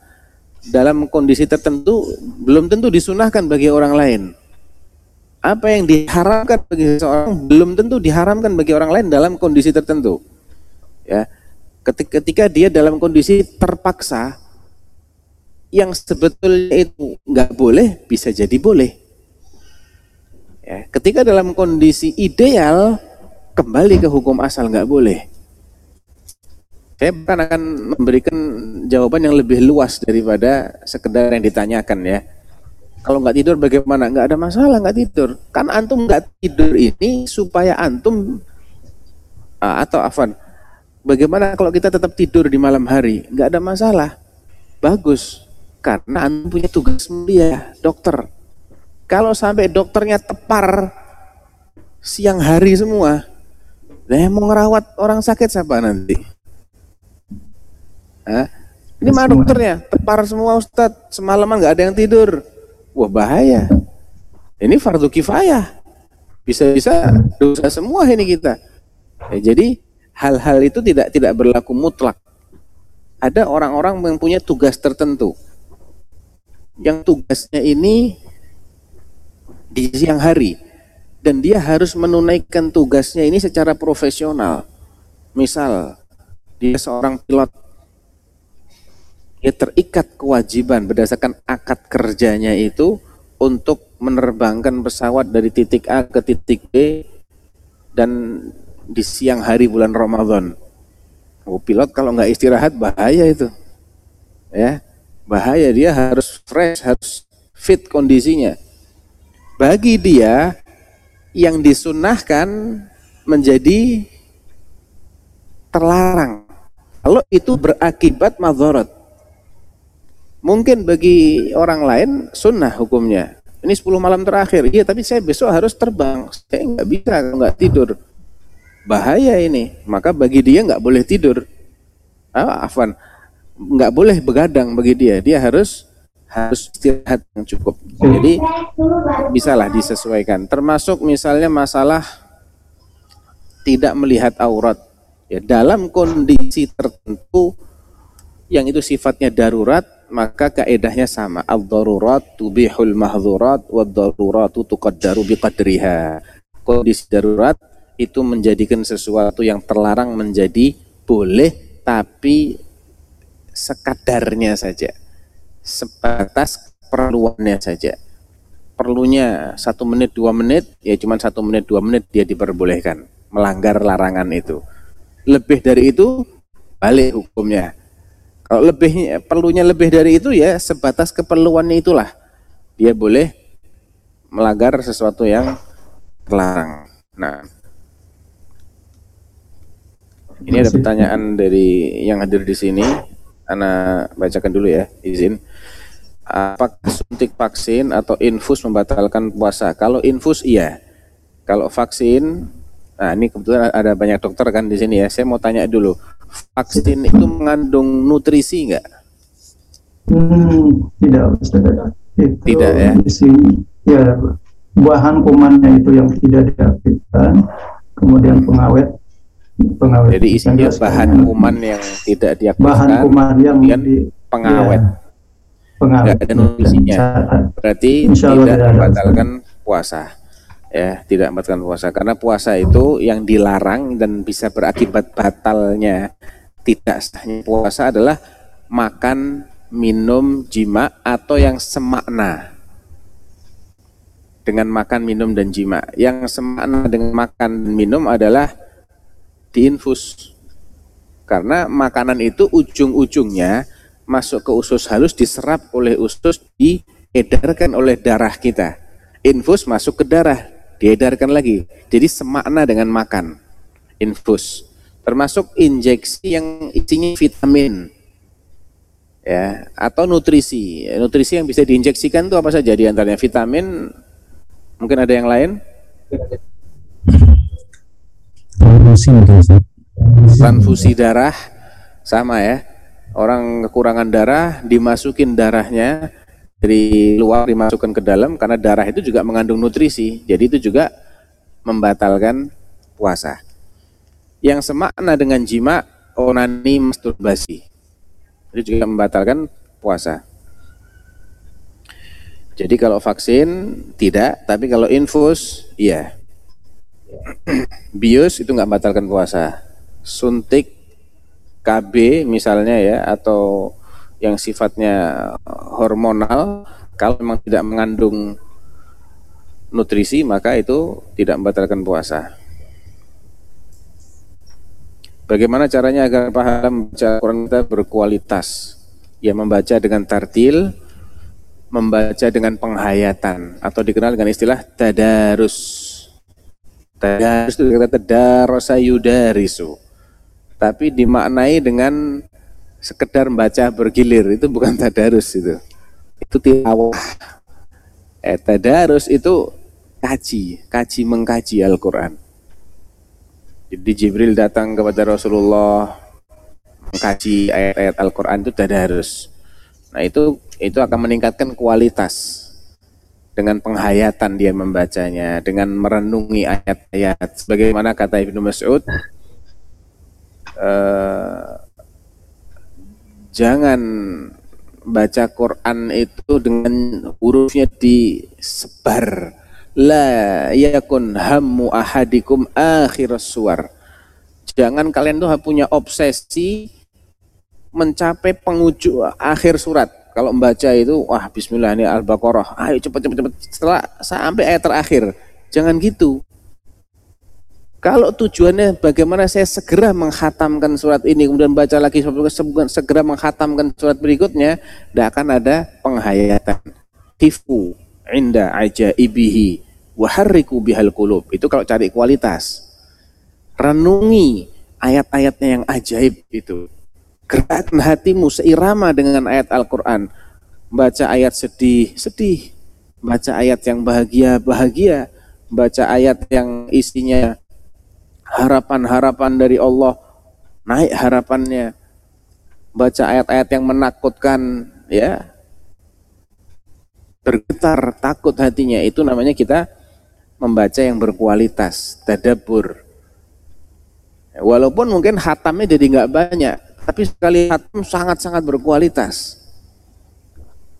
dalam kondisi tertentu belum tentu disunahkan bagi orang lain apa yang diharamkan bagi seseorang belum tentu diharamkan bagi orang lain dalam kondisi tertentu. Ya. Ketika dia dalam kondisi terpaksa yang sebetulnya itu nggak boleh bisa jadi boleh. Ya, ketika dalam kondisi ideal kembali ke hukum asal nggak boleh. Saya bukan akan memberikan jawaban yang lebih luas daripada sekedar yang ditanyakan ya kalau nggak tidur bagaimana? Nggak ada masalah nggak tidur. Kan antum nggak tidur ini supaya antum uh, atau afan. Bagaimana kalau kita tetap tidur di malam hari? Nggak ada masalah. Bagus. Karena antum punya tugas mulia, dokter. Kalau sampai dokternya tepar siang hari semua, nah mau ngerawat orang sakit siapa nanti? Hah? Ini mana dokternya? Tepar semua Ustadz, semalaman nggak ada yang tidur wah bahaya. Ini fardu kifayah. Bisa-bisa dosa semua ini kita. Ya, jadi hal-hal itu tidak tidak berlaku mutlak. Ada orang-orang yang punya tugas tertentu. Yang tugasnya ini di siang hari dan dia harus menunaikan tugasnya ini secara profesional. Misal dia seorang pilot dia terikat kewajiban berdasarkan akad kerjanya itu untuk menerbangkan pesawat dari titik A ke titik B dan di siang hari bulan Ramadan. Oh, pilot kalau nggak istirahat bahaya itu. Ya, bahaya dia harus fresh, harus fit kondisinya. Bagi dia yang disunahkan menjadi terlarang. Kalau itu berakibat madharat, Mungkin bagi orang lain sunnah hukumnya. Ini 10 malam terakhir. Iya, tapi saya besok harus terbang. Saya nggak bisa nggak tidur. Bahaya ini. Maka bagi dia nggak boleh tidur. Ah, Afan, nggak boleh begadang bagi dia. Dia harus harus istirahat yang cukup. Jadi bisalah disesuaikan. Termasuk misalnya masalah tidak melihat aurat. Ya, dalam kondisi tertentu yang itu sifatnya darurat maka kaedahnya sama ad-darurat tubihul mahdhurat wad-daruratu tuqaddaru biqadriha kondisi darurat itu menjadikan sesuatu yang terlarang menjadi boleh tapi sekadarnya saja sebatas perluannya saja perlunya satu menit dua menit ya cuma satu menit dua menit dia diperbolehkan melanggar larangan itu lebih dari itu balik hukumnya kalau lebih perlunya lebih dari itu ya sebatas keperluannya itulah dia boleh melanggar sesuatu yang terlarang. Nah, ini ada pertanyaan dari yang hadir di sini. Ana bacakan dulu ya, izin. Apakah suntik vaksin atau infus membatalkan puasa? Kalau infus iya. Kalau vaksin, nah ini kebetulan ada banyak dokter kan di sini ya. Saya mau tanya dulu vaksin itu mengandung nutrisi enggak? Hmm, tidak, Itu tidak ya. Isi, ya bahan kumannya itu yang tidak diaktifkan, kemudian pengawet pengawet. Jadi isinya bahan kuman yang tidak diaktifkan. Bahan kuman yang di, pengawet. Ya, Enggak ada nutrisinya. Berarti tidak membatalkan puasa ya tidak membatalkan puasa karena puasa itu yang dilarang dan bisa berakibat batalnya tidak sahnya puasa adalah makan minum, jima atau yang semakna dengan makan, minum dan jima. Yang semakna dengan makan dan minum adalah diinfus. Karena makanan itu ujung-ujungnya masuk ke usus halus diserap oleh usus diedarkan oleh darah kita. Infus masuk ke darah, diedarkan lagi. Jadi semakna dengan makan. Infus. Termasuk injeksi yang isinya vitamin. Ya, atau nutrisi. Nutrisi yang bisa diinjeksikan itu apa saja di antaranya vitamin, Mungkin ada yang lain? Transfusi darah sama ya. Orang kekurangan darah dimasukin darahnya dari luar dimasukkan ke dalam karena darah itu juga mengandung nutrisi. Jadi itu juga membatalkan puasa. Yang semakna dengan jima onani masturbasi. Itu juga membatalkan puasa. Jadi kalau vaksin tidak, tapi kalau infus iya. Bius itu nggak batalkan puasa. Suntik KB misalnya ya atau yang sifatnya hormonal kalau memang tidak mengandung nutrisi maka itu tidak membatalkan puasa. Bagaimana caranya agar paham baca Quran kita berkualitas? Ya membaca dengan tartil, membaca dengan penghayatan atau dikenal dengan istilah tadarus. Tadarus itu kata tadarosa yudarisu. Tapi dimaknai dengan sekedar membaca bergilir itu bukan tadarus itu. Itu tilawah. Eh, tadarus itu kaji, kaji mengkaji Al-Qur'an. Jadi Jibril datang kepada Rasulullah mengkaji ayat-ayat Al-Qur'an itu tadarus. Nah, itu itu akan meningkatkan kualitas dengan penghayatan dia membacanya, dengan merenungi ayat-ayat. Sebagaimana kata Ibnu Mas'ud, eh, jangan baca Quran itu dengan hurufnya disebar. La yakun hammu ahadikum akhir suar. Jangan kalian tuh punya obsesi mencapai penghujung akhir surat. Kalau membaca itu wah bismillah ini al-baqarah. Ayo cepat cepat cepat setelah sampai ayat terakhir. Jangan gitu kalau tujuannya bagaimana saya segera menghatamkan surat ini kemudian baca lagi segera menghatamkan surat berikutnya tidak akan ada penghayatan hifu inda ajaibihi waharriku bihal kulub itu kalau cari kualitas renungi ayat-ayatnya yang ajaib itu Gerakkan hatimu seirama dengan ayat Al-Quran. Baca ayat sedih, sedih. Baca ayat yang bahagia, bahagia. Baca ayat yang isinya harapan-harapan dari Allah. Naik harapannya. Baca ayat-ayat yang menakutkan, ya. Bergetar, takut hatinya. Itu namanya kita membaca yang berkualitas, tadabur. Walaupun mungkin hatamnya jadi nggak banyak, tapi sekali hatam sangat-sangat berkualitas.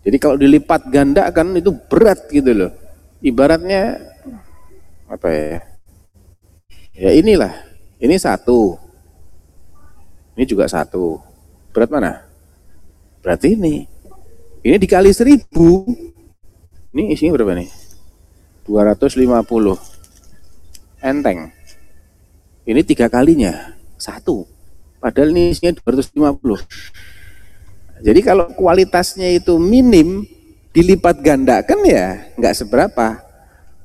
Jadi kalau dilipat ganda kan itu berat gitu loh. Ibaratnya apa ya? Ya inilah, ini satu. Ini juga satu. Berat mana? Berarti ini. Ini dikali seribu. Ini isinya berapa nih? 250. Enteng. Ini tiga kalinya. Satu. Padahal ini isinya 250. Jadi kalau kualitasnya itu minim, dilipat gandakan ya nggak seberapa.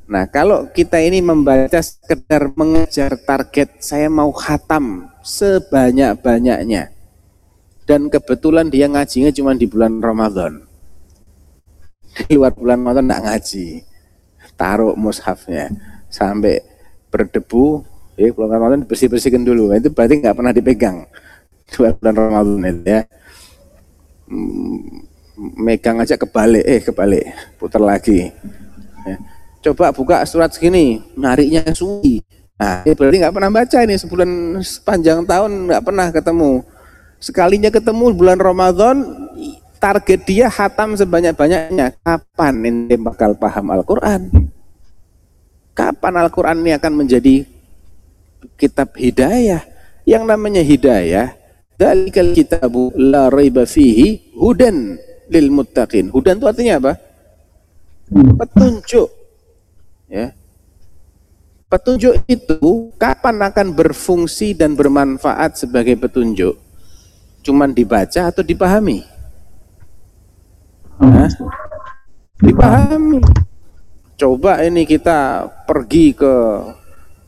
Nah kalau kita ini membaca sekedar mengejar target saya mau khatam sebanyak-banyaknya. Dan kebetulan dia ngajinya cuma di bulan Ramadan. Di luar bulan Ramadan nggak ngaji. Taruh mushafnya sampai berdebu Ya, bulan Ramadan bersih-bersihkan dulu. Itu berarti nggak pernah dipegang. Bulan Ramadan itu ya. Hmm, megang aja kebalik, eh kebalik, putar lagi. Ya. Coba buka surat segini, nariknya sunyi. Nah, ya berarti nggak pernah baca ini sebulan sepanjang tahun nggak pernah ketemu. Sekalinya ketemu bulan Ramadan, target dia hatam sebanyak-banyaknya. Kapan ini bakal paham Al-Quran? Kapan Al-Quran ini akan menjadi kitab hidayah. Yang namanya hidayah, dalikal kitabu la raiba fihi hudan lil muttaqin. Hudan itu artinya apa? Petunjuk. Ya. Petunjuk itu kapan akan berfungsi dan bermanfaat sebagai petunjuk? Cuman dibaca atau dipahami? Hah? Dipahami. Coba ini kita pergi ke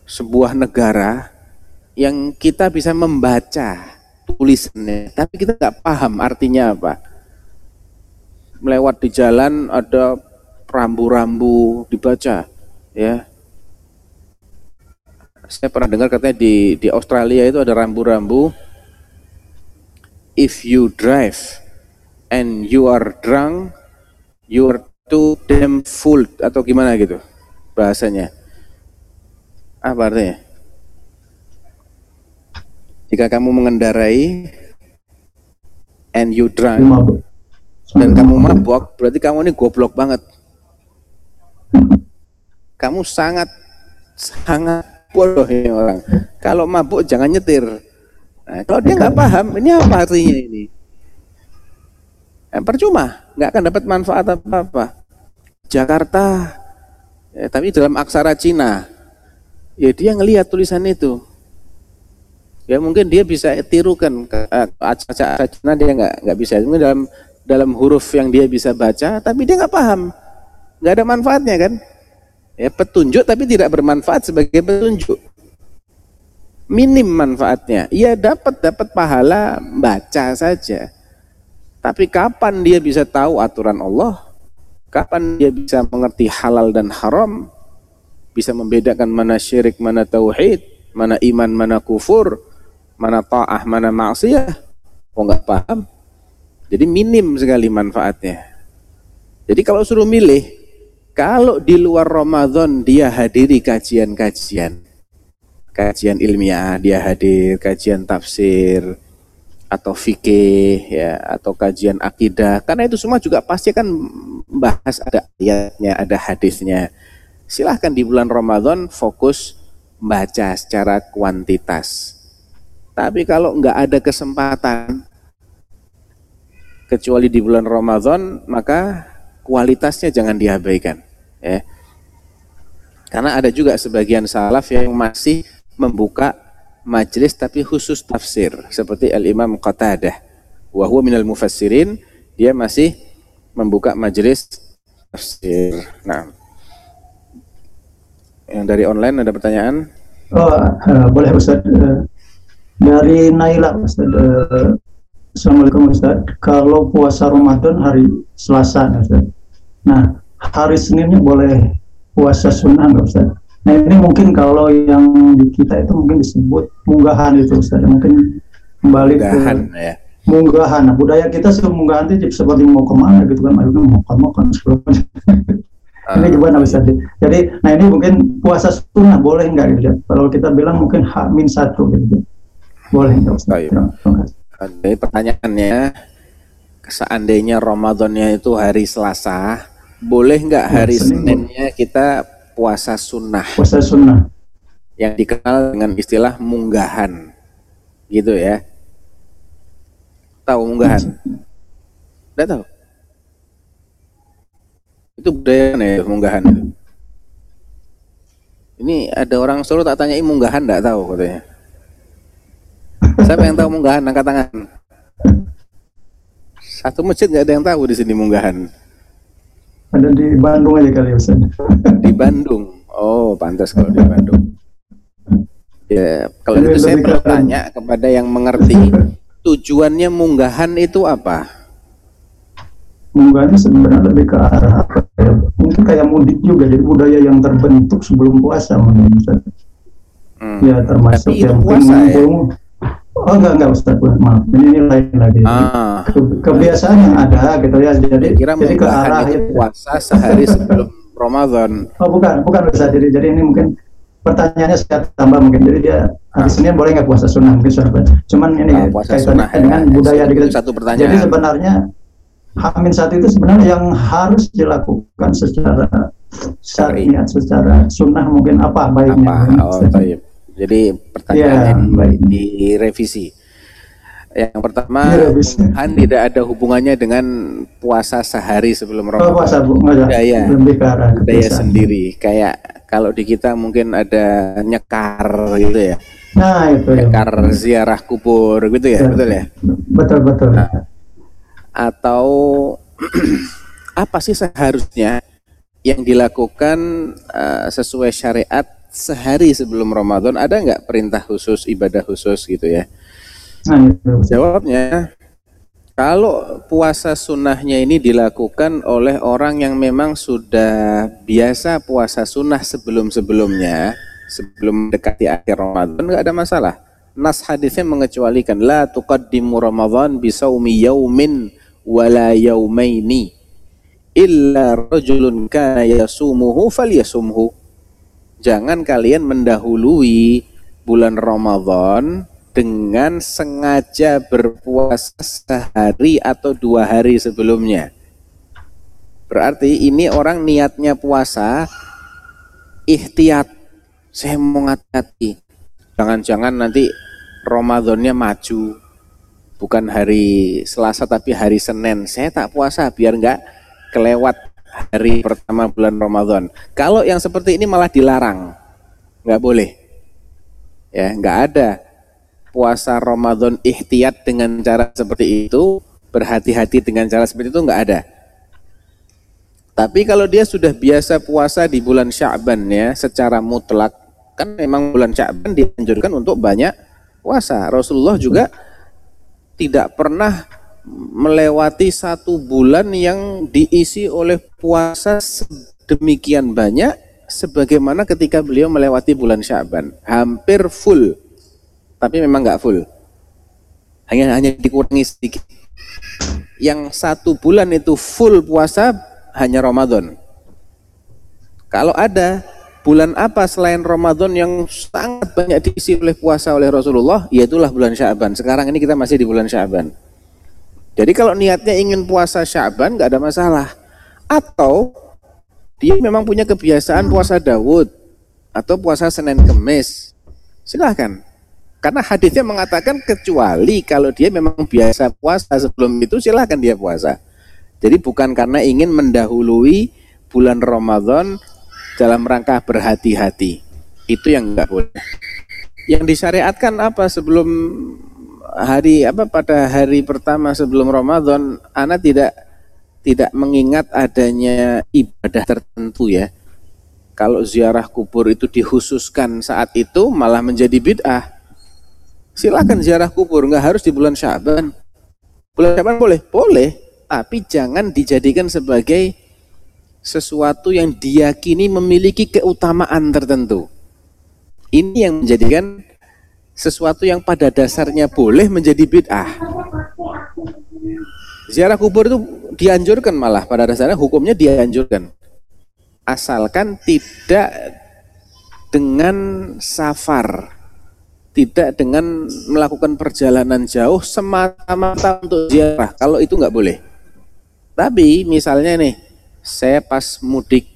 sebuah negara yang kita bisa membaca tulisannya, tapi kita nggak paham artinya apa. Melewat di jalan ada rambu-rambu dibaca, ya. Saya pernah dengar katanya di di Australia itu ada rambu-rambu. If you drive and you are drunk, you are too damn full atau gimana gitu bahasanya. Apa artinya? Jika kamu mengendarai and you drunk dan kamu mabok, berarti kamu ini goblok banget. Kamu sangat sangat bodoh ini orang. Kalau mabuk jangan nyetir. Nah, kalau dia nggak paham, ini apa artinya ini? Eh, percuma, nggak akan dapat manfaat apa-apa. Jakarta, eh, tapi dalam aksara Cina, ya dia ngelihat tulisan itu. Ya mungkin dia bisa tirukan ke eh, aksara Cina dia nggak nggak bisa. Mungkin dalam dalam huruf yang dia bisa baca, tapi dia nggak paham, nggak ada manfaatnya kan? Ya petunjuk tapi tidak bermanfaat sebagai petunjuk. Minim manfaatnya. Ia dapat dapat pahala baca saja. Tapi kapan dia bisa tahu aturan Allah? Kapan dia bisa mengerti halal dan haram? Bisa membedakan mana syirik, mana tauhid, mana iman, mana kufur, mana ta'ah, mana maksiyah? Oh nggak paham. Jadi minim sekali manfaatnya. Jadi kalau suruh milih, kalau di luar Ramadan dia hadiri kajian-kajian, kajian ilmiah, dia hadir kajian tafsir atau fikih ya atau kajian akidah, karena itu semua juga pasti kan bahas ada ayatnya, ada hadisnya. Silahkan di bulan Ramadan fokus baca secara kuantitas. Tapi kalau nggak ada kesempatan, kecuali di bulan Ramadan, maka kualitasnya jangan diabaikan. Ya. Karena ada juga sebagian salaf yang masih membuka majelis tapi khusus tafsir seperti Al-Imam Qatadah. Wa huwa minal mufassirin, dia masih membuka majelis tafsir. Nah. Yang dari online ada pertanyaan? Oh, eh, boleh Ustaz. Eh, dari Naila Ustaz. Eh, Assalamualaikum Ustaz. Kalau puasa Ramadan hari Selasa Ustaz. Nah, hari Seninnya boleh puasa sunnah nggak Ustaz? Nah ini mungkin kalau yang di kita itu mungkin disebut munggahan itu Ustaz. Mungkin kembali Munggahan ke ya. munggahan. Nah, budaya kita munggahan itu seperti mau ke mana gitu kan, akhirnya mau makan makan ini gimana Ustaz? Jadi, nah ini mungkin puasa sunnah boleh nggak gitu ya? Kalau kita bilang mungkin hak min satu gitu. Boleh nggak Ustaz? Jadi pertanyaannya, seandainya Ramadannya itu hari Selasa, boleh nggak hari Senin Seninnya kita puasa sunnah Puasa sunnah. yang dikenal dengan istilah munggahan, gitu ya? Tahu munggahan? Tidak tahu. Itu budaya ya munggahan itu? Ini ada orang Solo tak tanyai munggahan tidak tahu katanya. Siapa yang tahu munggahan angkat tangan? Satu masjid nggak ada yang tahu di sini munggahan. Ada di Bandung aja kali Ustaz. Di Bandung. Oh, pantas kalau di Bandung. Ya, kalau itu saya ke- bertanya kepada yang mengerti tujuannya munggahan itu apa? Munggahannya sebenarnya lebih ke arah apa ya? Mungkin kayak mudik juga, jadi budaya yang terbentuk sebelum puasa mungkin. Hmm. Ya termasuk Tapi yang puasa ya? Oh enggak enggak Ustaz, maaf. Ini, ini lain lagi. Ah, Ke- kebiasaan yang ada gitu ya. Jadi kira jadi ke arah itu puasa sehari sebelum Ramadan. Oh bukan, bukan Ustaz. Jadi jadi ini mungkin pertanyaannya saya tambah mungkin. Jadi dia hari Senin boleh nggak puasa sunnah mungkin sudah baca. Cuman ini Ah, puasa kaitannya sunnah ya. dengan budaya Itu di satu pertanyaan. Jadi sebenarnya Hamin satu itu sebenarnya yang harus dilakukan secara Syar'i. syariat, secara sunnah mungkin apa baiknya. Apa? Oh, baik. Jadi pertanyaan Ya, yang baik. direvisi. Yang pertama, bisa. kan tidak ada hubungannya dengan puasa sehari sebelum Oh, Ramadan. puasa Bu. Budaya. Lebih ke arah Budaya kebiasaan. sendiri. Kayak kalau di kita mungkin ada nyekar gitu ya. Nah, itu ya. Nyekar ziarah kubur gitu ya, Ya. betul ya? Betul betul. Atau apa sih seharusnya yang dilakukan eh, sesuai syariat sehari sebelum Ramadan? Ada nggak perintah khusus, ibadah khusus gitu ya? Jawabnya, kalau puasa sunnahnya ini dilakukan oleh orang yang memang sudah biasa puasa sunnah sebelum-sebelumnya, sebelum mendekati akhir Ramadan, nggak ada masalah. Nas hadisnya mengecualikan, La tuqaddimu Ramadan bisaumi yaumin wala yaumaini illa rajulun kana yasumuhu falyasumhu. Jangan kalian mendahului bulan Ramadan dengan sengaja berpuasa sehari atau dua hari sebelumnya. Berarti ini orang niatnya puasa ikhtiat. Saya mau ngati Jangan-jangan nanti Ramadannya maju. Bukan hari Selasa tapi hari Senin. Saya tak puasa biar nggak kelewat hari pertama bulan Ramadan. Kalau yang seperti ini malah dilarang. Nggak boleh. Ya, nggak ada puasa Ramadan ikhtiat dengan cara seperti itu, berhati-hati dengan cara seperti itu nggak ada. Tapi kalau dia sudah biasa puasa di bulan Sya'ban ya, secara mutlak, kan memang bulan Sya'ban dianjurkan untuk banyak puasa. Rasulullah juga tidak pernah melewati satu bulan yang diisi oleh puasa sedemikian banyak sebagaimana ketika beliau melewati bulan Sya'ban. Hampir full tapi memang nggak full. Hanya hanya dikurangi sedikit. Yang satu bulan itu full puasa hanya Ramadan. Kalau ada bulan apa selain Ramadan yang sangat banyak diisi oleh puasa oleh Rasulullah, yaitulah bulan Sya'ban. Sekarang ini kita masih di bulan Sya'ban. Jadi kalau niatnya ingin puasa Sya'ban nggak ada masalah. Atau dia memang punya kebiasaan puasa Dawud atau puasa Senin Kemis. Silahkan. Karena hadisnya mengatakan kecuali kalau dia memang biasa puasa sebelum itu silahkan dia puasa. Jadi bukan karena ingin mendahului bulan Ramadan dalam rangka berhati-hati. Itu yang enggak boleh. Yang disyariatkan apa sebelum hari apa pada hari pertama sebelum Ramadan anak tidak tidak mengingat adanya ibadah tertentu ya. Kalau ziarah kubur itu dikhususkan saat itu malah menjadi bid'ah. Silakan ziarah kubur, nggak harus di bulan Syaban. Bulan Syaban boleh, boleh, tapi jangan dijadikan sebagai sesuatu yang diyakini memiliki keutamaan tertentu. Ini yang menjadikan sesuatu yang pada dasarnya boleh menjadi bid'ah. Ziarah kubur itu dianjurkan malah pada dasarnya hukumnya dianjurkan. Asalkan tidak dengan safar, tidak dengan melakukan perjalanan jauh semata-mata untuk ziarah. Kalau itu nggak boleh. Tapi misalnya nih, saya pas mudik,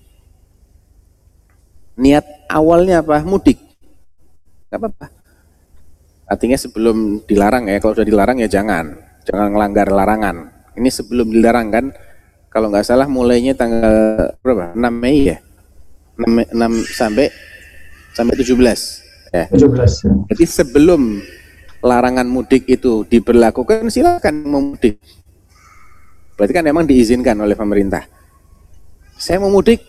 niat awalnya apa? Mudik, nggak apa-apa. Artinya sebelum dilarang ya, kalau sudah dilarang ya jangan, jangan melanggar larangan. Ini sebelum dilarang kan, kalau nggak salah mulainya tanggal berapa? 6 Mei ya, 6, Mei- 6 sampai sampai 17 ya. 17 ya. Jadi sebelum larangan mudik itu diberlakukan silakan mau mudik. Berarti kan memang diizinkan oleh pemerintah. Saya mau mudik.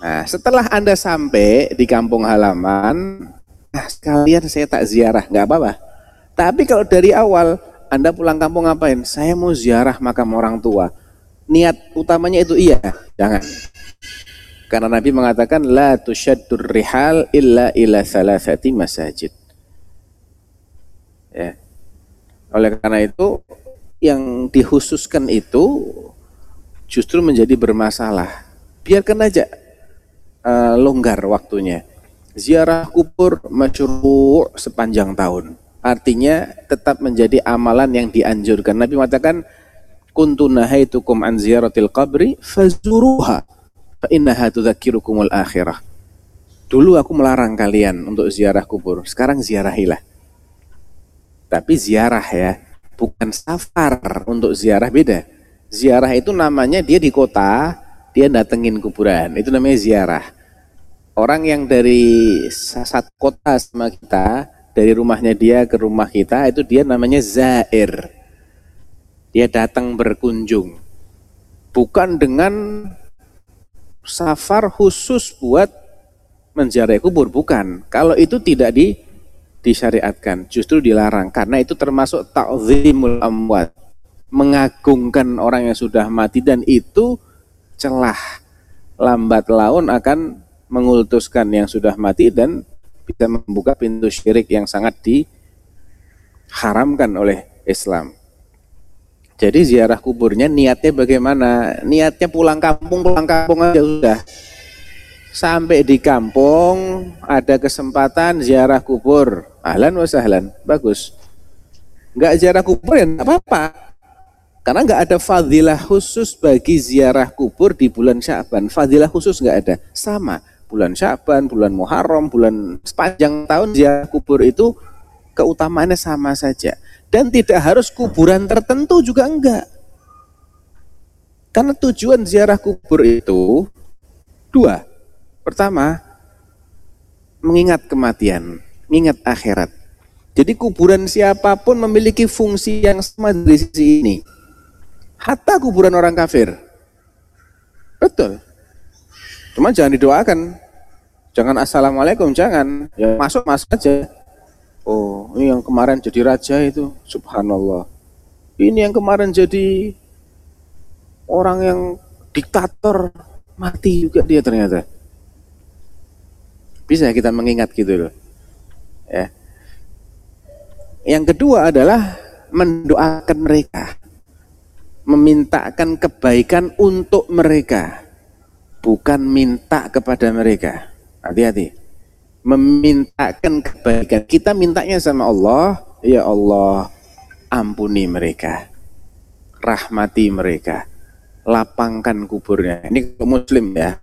Nah, setelah Anda sampai di kampung halaman, nah sekalian saya tak ziarah, nggak apa-apa. Tapi kalau dari awal Anda pulang kampung ngapain? Saya mau ziarah makam orang tua. Niat utamanya itu iya, jangan. Karena Nabi mengatakan la tusyaddur rihal illa ila thalathati masajid. Ya. Oleh karena itu yang dikhususkan itu justru menjadi bermasalah. Biarkan aja eh, longgar waktunya. Ziarah kubur masyru' sepanjang tahun. Artinya tetap menjadi amalan yang dianjurkan. Nabi mengatakan kuntu nahaitukum an ziyaratil qabri fazuruha fa innaha tudzakirukumul akhirah. Dulu aku melarang kalian untuk ziarah kubur, sekarang ziarahilah. Tapi ziarah ya, bukan safar untuk ziarah beda. Ziarah itu namanya dia di kota, dia datengin kuburan, itu namanya ziarah. Orang yang dari satu kota sama kita, dari rumahnya dia ke rumah kita, itu dia namanya zair. Dia datang berkunjung. Bukan dengan safar khusus buat menziarahi kubur, bukan. Kalau itu tidak di disyariatkan, justru dilarang karena itu termasuk ta'zimul amwat, mengagungkan orang yang sudah mati dan itu celah lambat laun akan mengultuskan yang sudah mati dan bisa membuka pintu syirik yang sangat diharamkan oleh Islam. Jadi ziarah kuburnya niatnya bagaimana? Niatnya pulang kampung, pulang kampung aja sudah. Sampai di kampung ada kesempatan ziarah kubur. Ahlan wa sahlan bagus. Nggak ziarah kubur ya nggak apa-apa. Karena nggak ada fadilah khusus bagi ziarah kubur di bulan Syaban fadilah khusus nggak ada. Sama bulan Syaban bulan Muharram bulan sepanjang tahun ziarah kubur itu keutamaannya sama saja dan tidak harus kuburan tertentu juga enggak karena tujuan ziarah kubur itu dua Pertama, mengingat kematian, mengingat akhirat. Jadi kuburan siapa pun memiliki fungsi yang sama di sisi ini. Hatta kuburan orang kafir. Betul. Cuma jangan didoakan. Jangan assalamualaikum, jangan. Ya masuk masuk aja. Oh, ini yang kemarin jadi raja itu, subhanallah. Ini yang kemarin jadi orang yang diktator mati juga dia ternyata. Bisa kita mengingat gitu loh. Ya. Yang kedua adalah mendoakan mereka. Memintakan kebaikan untuk mereka. Bukan minta kepada mereka. Hati-hati. Memintakan kebaikan. Kita mintanya sama Allah, ya Allah, ampuni mereka. Rahmati mereka. Lapangkan kuburnya. Ini muslim ya.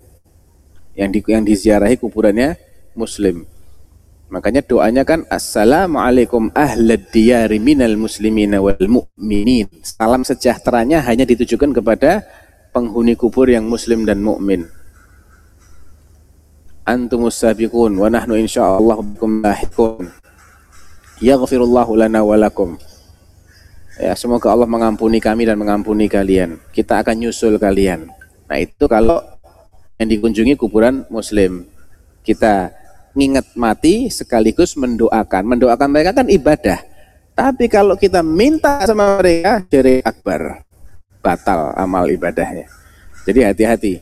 Yang di yang diziarahi kuburannya muslim. Makanya doanya kan Assalamualaikum ahlad diyari minal muslimina wal mu'minin. Salam sejahteranya hanya ditujukan kepada penghuni kubur yang muslim dan mukmin. Antumus sabiqun wa nahnu insyaallah bikum lahiqun. Yaghfirullahu lana wa lakum. Ya, semoga Allah mengampuni kami dan mengampuni kalian. Kita akan nyusul kalian. Nah, itu kalau yang dikunjungi kuburan muslim. Kita nginget mati sekaligus mendoakan. Mendoakan mereka kan ibadah. Tapi kalau kita minta sama mereka, jadi akbar. Batal amal ibadahnya. Jadi hati-hati.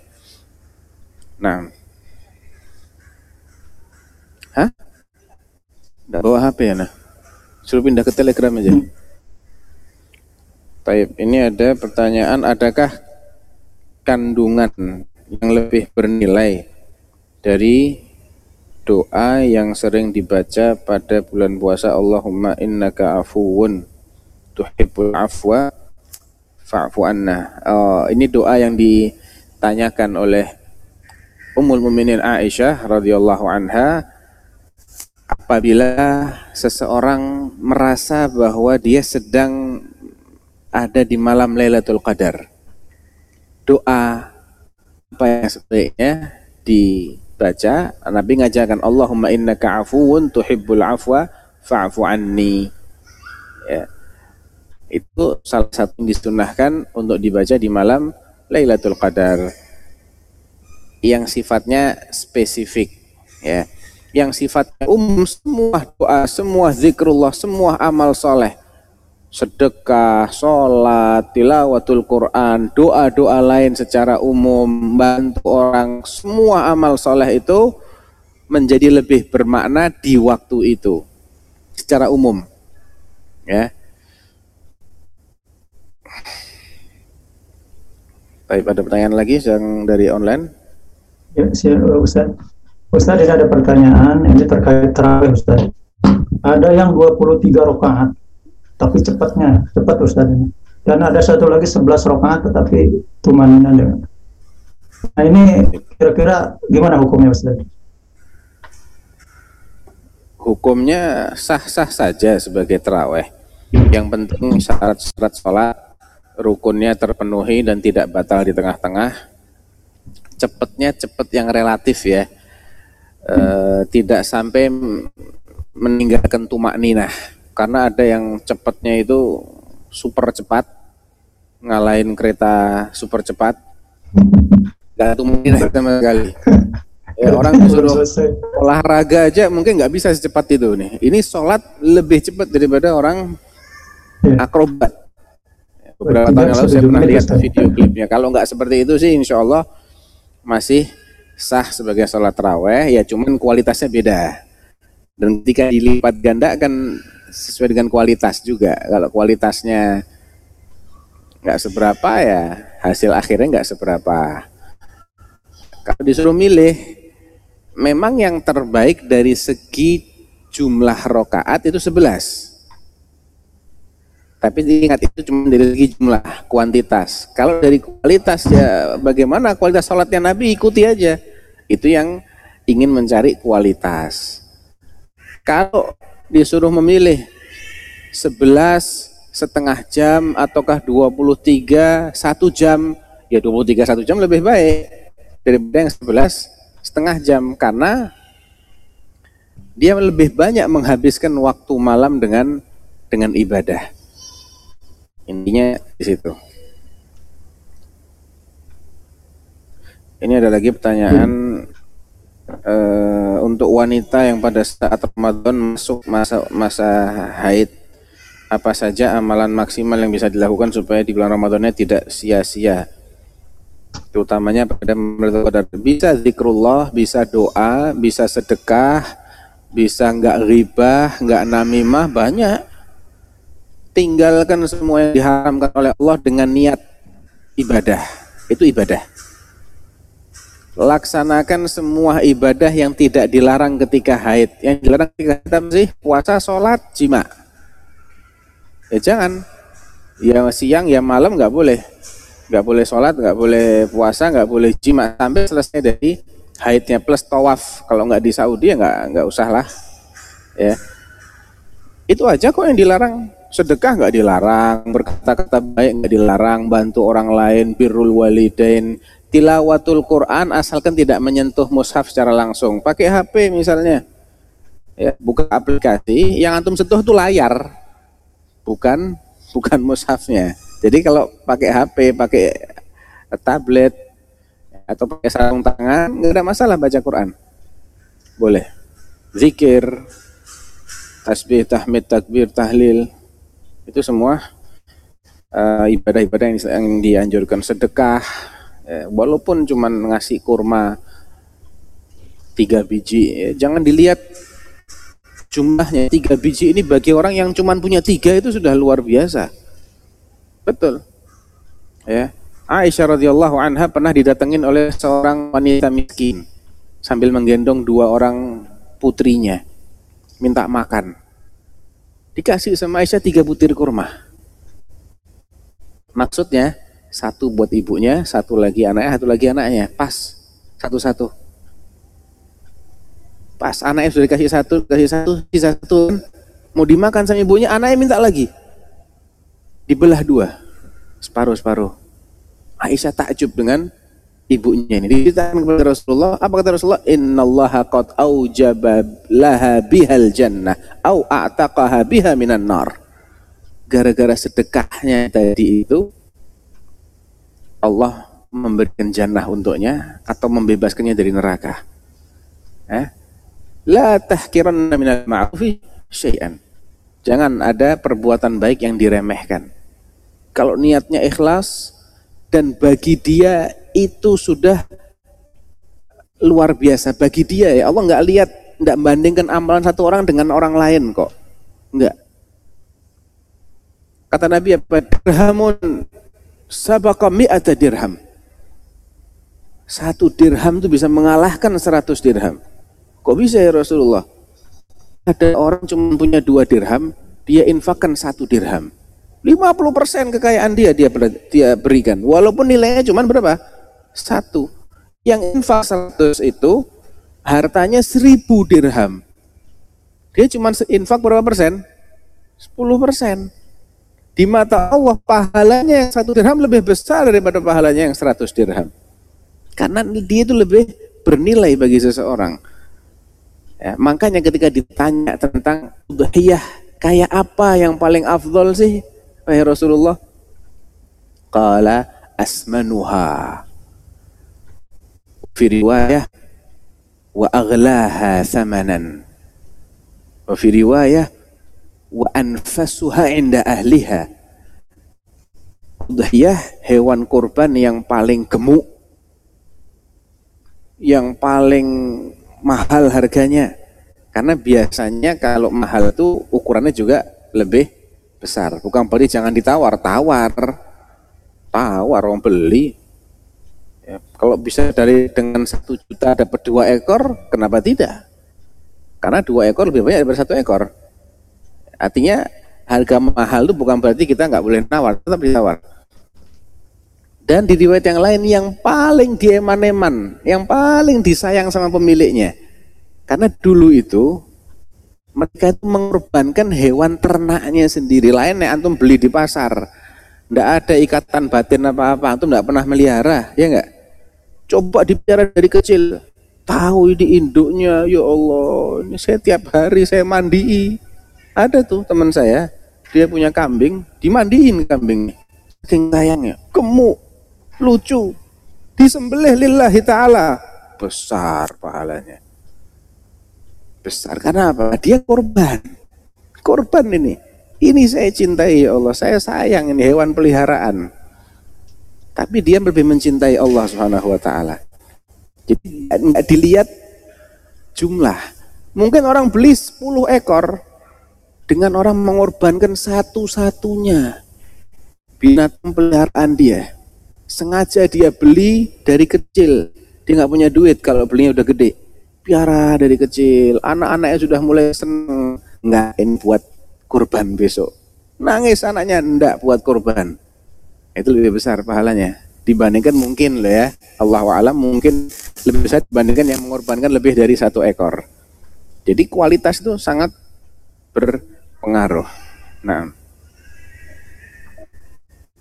Nah. Hah? Bawa HP ya, nah? Suruh pindah ke Telegram aja. Baik, ini ada pertanyaan, adakah kandungan yang lebih bernilai dari doa yang sering dibaca pada bulan puasa Allahumma innaka afuwun tuhibbul afwa fa'fu anna. Oh, ini doa yang ditanyakan oleh Ummul Mukminin Aisyah radhiyallahu anha apabila seseorang merasa bahwa dia sedang ada di malam Lailatul Qadar. Doa apa yang sebaiknya di baca Nabi ngajarkan Allahumma innaka afuwun tuhibbul afwa fa'fu anni ya. itu salah satu yang disunahkan untuk dibaca di malam Lailatul Qadar yang sifatnya spesifik ya yang sifatnya umum semua doa semua zikrullah semua amal soleh sedekah, sholat, tilawatul Quran, doa-doa lain secara umum, bantu orang, semua amal soleh itu menjadi lebih bermakna di waktu itu secara umum. Ya. Baik, ada pertanyaan lagi yang dari online? Ya, siap, Ustaz. Ustaz, ini ada pertanyaan, ini terkait terawih, Ustaz. Ada yang 23 rakaat, tapi cepatnya cepat Ustaz. Dan ada satu lagi 11 rakaat tetapi tumaninan dengan. Nah ini kira-kira gimana hukumnya Ustaz? hukumnya sah-sah saja sebagai terawih. Yang penting syarat-syarat sholat rukunnya terpenuhi dan tidak batal di tengah-tengah. Cepatnya cepat yang relatif ya, e, tidak sampai meninggalkan tumak ninah. Karena ada yang cepatnya itu super cepat, ngalahin kereta super cepat, gak tumak ninah sama sekali. Ya, orang disuruh olahraga aja mungkin nggak bisa secepat itu nih. Ini sholat lebih cepat daripada orang Ya. akrobat. Beberapa tahun yang lalu saya pernah lihat Ustaz. video klipnya. Kalau nggak seperti itu sih, insya Allah masih sah sebagai sholat raweh. Ya cuman kualitasnya beda. Dan ketika dilipat ganda kan sesuai dengan kualitas juga. Kalau kualitasnya nggak seberapa ya hasil akhirnya nggak seberapa. Kalau disuruh milih, memang yang terbaik dari segi jumlah rokaat itu 11. Tapi diingat itu cuma dari segi jumlah, kuantitas. Kalau dari kualitas ya bagaimana kualitas sholatnya Nabi ikuti aja. Itu yang ingin mencari kualitas. Kalau disuruh memilih 11 setengah jam ataukah 23 satu jam, ya 23 satu jam lebih baik daripada yang 11 setengah jam karena dia lebih banyak menghabiskan waktu malam dengan dengan ibadah. Intinya di situ. Ini ada lagi pertanyaan eh, untuk wanita yang pada saat Ramadan masuk masa masa haid apa saja amalan maksimal yang bisa dilakukan supaya di bulan Ramadannya tidak sia-sia? Terutamanya pada Qadar bisa zikrullah bisa doa bisa sedekah bisa nggak ribah nggak namimah banyak. Tinggalkan semua yang diharamkan oleh Allah dengan niat ibadah. Itu ibadah laksanakan semua ibadah yang tidak dilarang ketika haid. Yang dilarang ketika haid sih? Puasa sholat jima. Ya jangan. Ya siang ya malam nggak boleh. Nggak boleh sholat nggak boleh puasa nggak boleh jima. Sampai selesai dari haidnya plus tawaf. Kalau nggak di Saudi ya nggak nggak usah lah. Ya. Itu aja kok yang dilarang. Sedekah nggak dilarang berkata-kata baik nggak dilarang bantu orang lain birrul walidain tilawatul Quran asalkan tidak menyentuh mushaf secara langsung. Pakai HP misalnya. Ya buka aplikasi yang antum sentuh itu layar. Bukan bukan mushafnya. Jadi kalau pakai HP pakai tablet atau pakai sarung tangan nggak ada masalah baca Quran. Boleh. Zikir tasbih tahmid takbir tahlil itu semua eh, ibadah-ibadah yang, yang dianjurkan. Sedekah ya, walaupun cuman ngasih kurma tiga biji ya, jangan dilihat jumlahnya. Tiga biji ini bagi orang yang cuman punya tiga itu sudah luar biasa. Betul. Ya Aisyah radhiyallahu anha pernah didatengin oleh seorang wanita miskin sambil menggendong dua orang putrinya minta makan. Dikasih sama Aisyah tiga butir kurma. Maksudnya satu buat ibunya satu lagi anaknya satu lagi anaknya. Pas. Satu-satu. Pas anaknya sudah dikasih satu kasih satu sisa satu. Mau dimakan sama ibunya anaknya minta lagi. Dibelah dua. Separuh separuh Aisyah takjub dengan ibunya ini. Diceritakan kepada Rasulullah apa kata Rasulullah? Innallaha qad aujaba laha bihal jannah au a'taqaha biha minan nar. Gara-gara sedekahnya tadi itu Allah memberikan jannah untuknya atau membebaskannya dari neraka. Eh? la tahkiranna minal ma'rufi syai'an. Jangan ada perbuatan baik yang diremehkan. Kalau niatnya ikhlas dan bagi dia itu sudah luar biasa. Bagi dia ya Allah nggak lihat nggak bandingkan amalan satu orang dengan orang lain kok. Nggak. Kata Nabi apa? Dirhamun sabaqa mi'ata dirham. Satu dirham itu bisa mengalahkan seratus dirham. Kok bisa ya Rasulullah? Ada orang cuma punya dua dirham dia infakkan satu dirham. 50% kekayaan dia dia berikan. Walaupun nilainya cuma berapa? Satu. Yang infak 100 itu hartanya 1000 dirham. Dia cuma infak berapa persen? 10 persen. Di mata Allah pahalanya yang satu dirham lebih besar daripada pahalanya yang 100 dirham. Karena dia itu lebih bernilai bagi seseorang. Ya, makanya ketika ditanya tentang udhiyah kayak apa yang paling afdol sih? Wahai Rasulullah. Qala asmanuha. Fi riwayah wa aghlaha thamanan. Wa fi riwayah wa anfasuha inda ahliha. Udhiyah hewan kurban yang paling gemuk yang paling mahal harganya. Karena biasanya kalau mahal itu ukurannya juga lebih besar. Bukan berarti jangan ditawar tawar. Tawar orang beli. Ya, kalau bisa dari dengan satu juta dapat dua ekor kenapa tidak? Karena dua ekor lebih banyak daripada satu ekor artinya harga mahal itu bukan berarti kita nggak boleh nawar tetap ditawar dan di riwayat yang lain yang paling dieman-eman, yang paling disayang sama pemiliknya. Karena dulu itu mereka itu mengorbankan hewan ternaknya sendiri. Lainnya antum beli di pasar. Tidak ada ikatan batin apa-apa, antum tidak pernah melihara, ya enggak? Coba dipelihara dari kecil. Tahu ini induknya, ya Allah, ini saya tiap hari saya mandi. Ada tuh teman saya, dia punya kambing, dimandiin kambingnya. Saking sayangnya, gemuk, lucu, disembelih lillahi ta'ala, besar pahalanya. Besar karena apa? Dia korban. Korban ini. Ini saya cintai ya Allah, saya sayang ini hewan peliharaan. Tapi dia lebih mencintai Allah Subhanahu wa taala. Jadi nggak dilihat jumlah. Mungkin orang beli 10 ekor dengan orang mengorbankan satu-satunya binatang peliharaan dia. Sengaja dia beli dari kecil. Dia nggak punya duit kalau belinya udah gede. Piara dari kecil. Anak-anaknya sudah mulai seneng. Nggak ini buat kurban besok. Nangis anaknya ndak buat kurban. Itu lebih besar pahalanya. Dibandingkan mungkin loh ya Allah alam mungkin lebih besar dibandingkan yang mengorbankan lebih dari satu ekor. Jadi kualitas itu sangat berpengaruh nah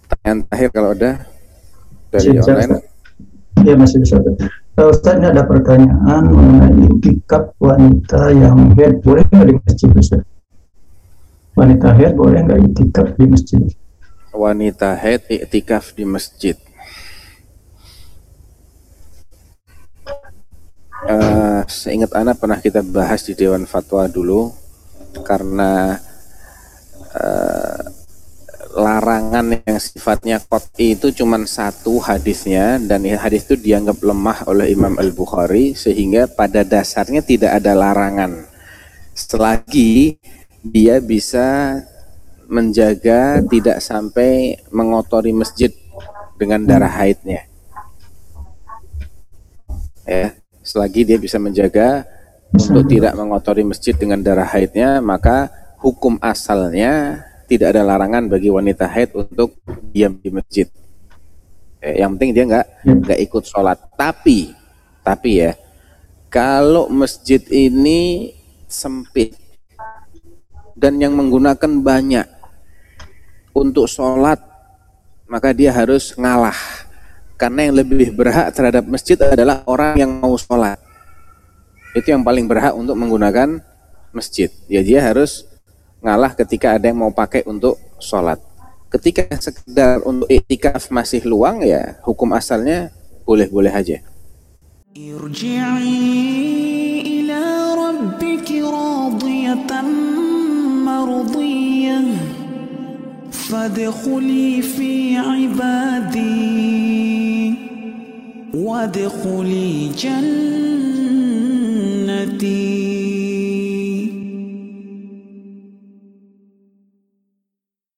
pertanyaan terakhir kalau ada dari Bisa, online. Ya masih bisa. Uh, Ustaz ini ada pertanyaan mengenai itikaf wanita yang head boleh nggak di masjid Ustaz? Wanita head boleh nggak itikaf di masjid? Wanita head iktikaf di masjid. Uh, seingat anak pernah kita bahas di Dewan Fatwa dulu karena uh, larangan yang sifatnya qat'i itu cuma satu hadisnya dan hadis itu dianggap lemah oleh Imam Al-Bukhari sehingga pada dasarnya tidak ada larangan. Selagi dia bisa menjaga tidak sampai mengotori masjid dengan darah haidnya. Ya selagi dia bisa menjaga untuk tidak mengotori masjid dengan darah haidnya maka hukum asalnya tidak ada larangan bagi wanita haid untuk diam di masjid. Eh, yang penting dia nggak Ya. nggak ikut sholat. Tapi tapi ya kalau masjid ini sempit dan yang menggunakan banyak untuk sholat maka dia harus ngalah karena yang lebih berhak terhadap masjid adalah orang yang mau sholat itu yang paling berhak untuk menggunakan masjid ya dia harus ngalah ketika ada yang mau pakai untuk sholat. Ketika sekedar untuk iktikaf masih luang ya hukum asalnya boleh-boleh aja. ارجعي إلى ربك راضية مرضية فادخلي في عبادي وادخلي جنتي